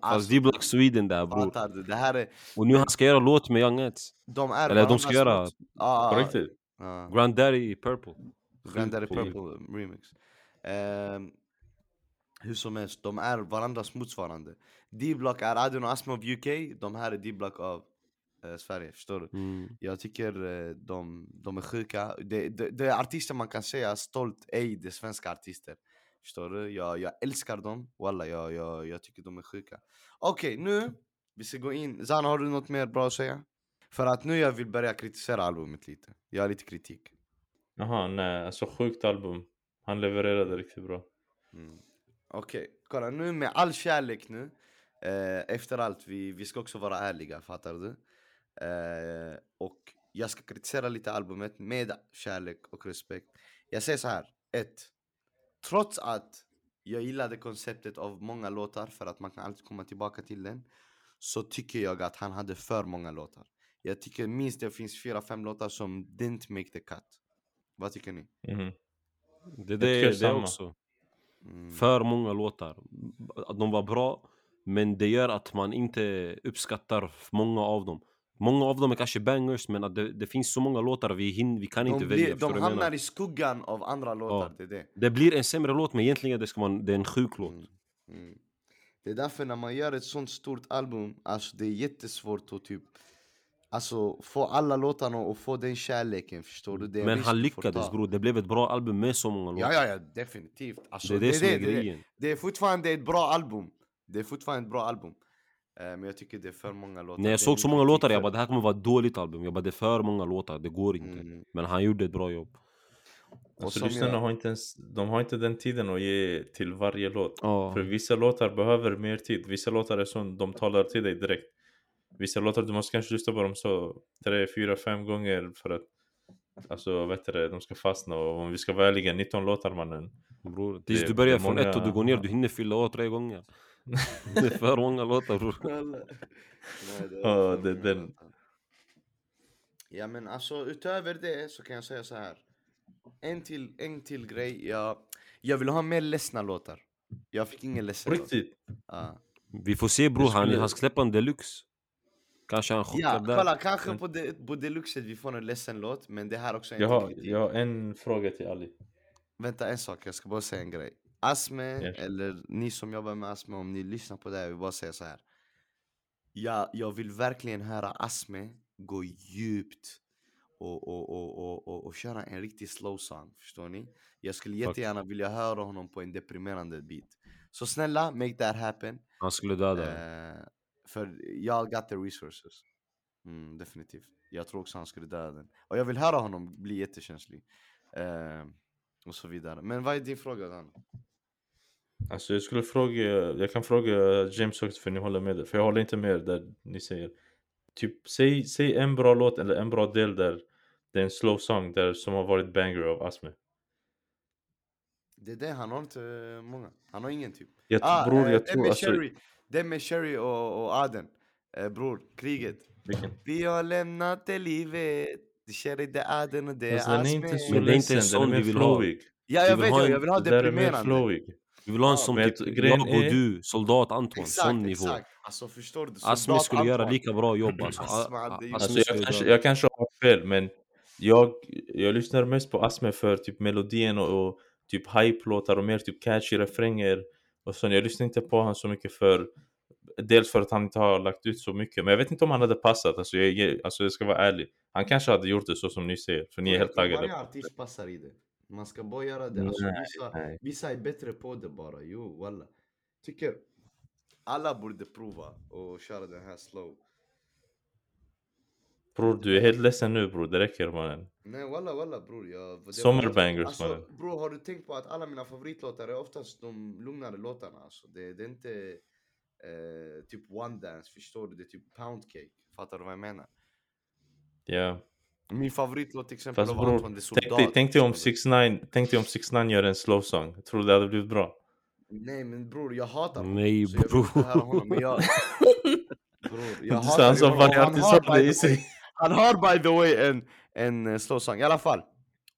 Alltså, D-Block Sweden där bror. fattar? Det här är, Och nu han ska göra låt med Young Eds. de är Eller de ska göra. Ja, På riktigt? ja. Granddaddy Purple. Granddaddy Sjukt cool. Purple remix. Ehm, hur som helst, de är varandras motsvarande. D-Block är Adin och Asma av UK, de här är D-Block av eh, Sverige, förstår du? Mm. Jag tycker eh, de, de är sjuka. Det, det, det är artister man kan säga stolt, ej det är svenska artister. Förstår du? Jag, jag älskar dem, walla jag, jag, jag tycker de är sjuka. Okej, nu, vi ska gå in. Zana, har du något mer bra att säga? För att nu jag vill börja kritisera albumet lite. Jag har lite kritik. Jaha, nej, alltså sjukt album. Han levererade riktigt bra. Mm. Okej, kolla nu med all kärlek nu. Eh, efter allt, vi, vi ska också vara ärliga, fattar du? Eh, och jag ska kritisera lite albumet med kärlek och respekt. Jag säger så här, ett. Trots att jag gillade konceptet av många låtar för att man kan alltid komma tillbaka till den. Så tycker jag att han hade för många låtar. Jag tycker minst det finns fyra, fem låtar som didn't make the cut. Vad tycker ni? Mhm. Det, det, det samma. också. Mm. För många låtar. De var bra, men det gör att man inte uppskattar många av dem. Många av dem är kanske bangers, men att det, det finns så många låtar vi, hin, vi kan inte de, välja. blir, förstår de hamnar menar? i skuggan av andra låtar, Ja. det det. Det blir en sämre låt, men egentligen det ska man, det är en sjuk låt. Mm. Mm. Det är därför när man gör ett sånt stort album, alltså det är jättesvårt att typ Alltså få alla låtarna och få den kärleken, förstår du? Det Men han lyckades bror, det blev ett bra album med så många låtar. Ja, ja, ja, definitivt. Alltså, det är det, som är det, det, grejen. det är fortfarande ett bra album. Det är fortfarande ett bra album. Eh, men jag tycker det är för många låtar. När jag såg så många låtar, jag bara det här kommer vara ett dåligt album. Jag bara det är för många låtar, det går inte. Mm. Men han gjorde ett bra jobb. Och Alltså lyssnarna jag- har inte ens, de har inte den tiden att ge till varje låt. Ja. För vissa låtar behöver mer tid. Vissa låtar är som de talar till dig direkt. Vissa låtar du måste kanske lyssna på dem så tre, fyra, fem gånger för att Alltså vet du de ska fastna och om vi ska vara ärliga, 19 låtar mannen. Bror, tills du börjar från många- ett och du går ner, du hinner fylla år tre gånger. det är för många låtar bror. Nej, det för den. Ja men alltså utöver det så kan jag säga så här. En till, en till grej, jag, jag vill ha mer ledsna låtar. Jag fick ingen ledsen låt. riktigt. Ja. Vi får se bror, Jag han, han ska släppa en deluxe. Kanske han chockar Ja, där. kolla kanske på, de, på deluxet vi får en ledsen låt, men det här också är en Jag har, jag har en fråga till Ali. Vänta en sak, jag ska bara säga en grej. Asme, Yes. eller ni som jobbar med Asme, om ni lyssnar på det här, jag vill bara säga så här. Ja, jag vill verkligen höra Asme gå djupt och, och, och, och, och, och köra en riktig slow song, förstår ni? Jag skulle jättegärna vilja höra honom på en deprimerande beat. Så snälla, make that happen. Han skulle döda Eh, för jag got the resources. Mm, definitivt. Jag tror också han skulle döda den. Och jag vill höra honom bli jättekänslig. Eh, och så vidare. Men vad är din fråga Dan? Alltså jag skulle fråga, jag kan fråga James också för ni håller med det. För jag håller inte med där ni säger. Typ, säg, säg en bra låt eller en bra del där det är en slow song där som har varit banger av Asme. Det är det, han har inte eh, många. Han har ingen typ. Jag, bror, eh, jag den tror med alltså... Sherry, den med Sherry och, och Aden. Eh, bror, kriget. Vilken? Vi har lämnat det livet. Det Sherry, det är Aden och det Alltså, är den är Asme. Men det är inte en sån är vi vill ha. Ja, jag vill vet, ha jag, en- jag vill ha deprimerande. Vi vill ha en Ja, som men typ jag och är- du, soldat Anton, Exakt, sån nivå. exakt. Alltså förstår du? Soldat skulle göra Anton. lika bra jobb alltså. Asme A- hade A- gjort- Alltså jag skulle kanske, jag kanske har fel men jag, jag lyssnar mest på Asme för typ melodin och, och typ hype-låtar och mer typ catchy refränger och så jag lyssnar inte på honom så mycket för dels för att han inte har lagt ut så mycket men jag vet inte om han hade passat alltså jag- alltså jag ska vara ärlig han kanske hade gjort det så som ni säger för ni är helt taggade Varje artist passar i det. Man ska bara göra det. Alltså, vissa, vissa är bättre på det bara. Jo, walla. Tycker alla borde prova och köra den här slow. Bror du är helt ledsen nu bror, det räcker mannen Nej walla walla bror. Jag, Sommarbangers, alltså, mannen. Bror har du tänkt på att alla mina favoritlåtar är oftast de lugnare låtarna alltså. Det, det är inte eh, typ one dance, förstår du? Det är typ pound cake. Fattar du vad jag menar? Ja Min favoritlåt till exempel Fast av bror, Antoine de tänk Soldat. dig, tänk dig om förstår du? 6 9 tänk dig om 6 9 gör en slow song Tror du det hade blivit bra? Nej men bror jag hatar honom. Nej, så jag vill inte bror. höra honom. Men jag... Bror, jag Du hatar honom. varje Han artist har det by i the way- sig Han har by the way en, en eh, slow song, i alla fall.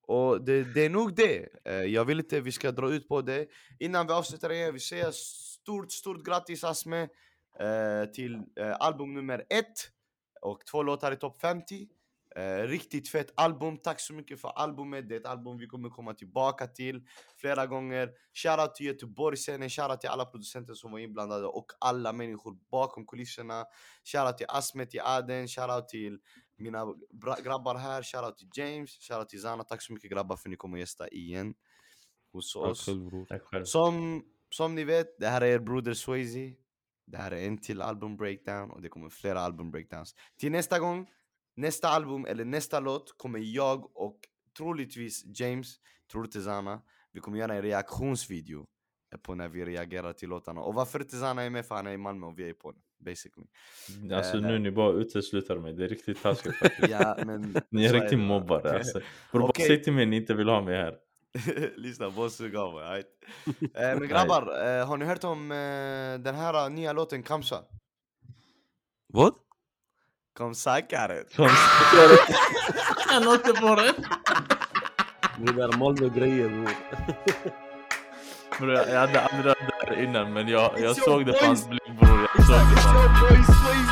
Och det, det är nog det. Eh, Jag vill inte vi ska dra ut på det. Innan vi avslutar igen, vi säger stort, stort grattis Asme eh, till album nummer ett och två låtar i topp 50. Eh, riktigt fett album, tack så mycket för albumet. Det är ett album vi kommer komma tillbaka till flera gånger. Shoutout till Göteborgsscenen, shoutout till alla producenter som var inblandade och alla människor bakom kulisserna. Shoutout till Asme, till Aden, shoutout till mina grabbar här, shoutout till James, shoutout till Zana. Tack så mycket grabbar för att ni kommer gästa igen hos Tack oss. Tack själv Som, som ni vet, det här är er broder Swayze. Det här är en till album breakdown och det kommer flera album breakdowns. Till nästa gång, nästa album eller nästa låt kommer jag och troligtvis James, troligtvis Zana, vi kommer göra en reaktionsvideo på när vi reagerar till låtarna. Och varför inte Zana är med? För han är i Malmö och vi är på det, basically. Alltså Eh, nu ni bara utesluter mig, det är riktigt taskigt faktiskt Ja, men Ni är riktigt mobbare alltså Bror Okej. bara säg till mig ni inte vill ha mig här Lyssna, sug av mig. alright? eh, Men grabbar, eh, har ni hört om eh, den här nya låten Kamsa? Vad? Kamsa Karet. Han åkte på det! Det där Malmö-grejer bror. Bror jag hade aldrig hört det här innan men jag, jag såg det på hans blick bror Jag såg det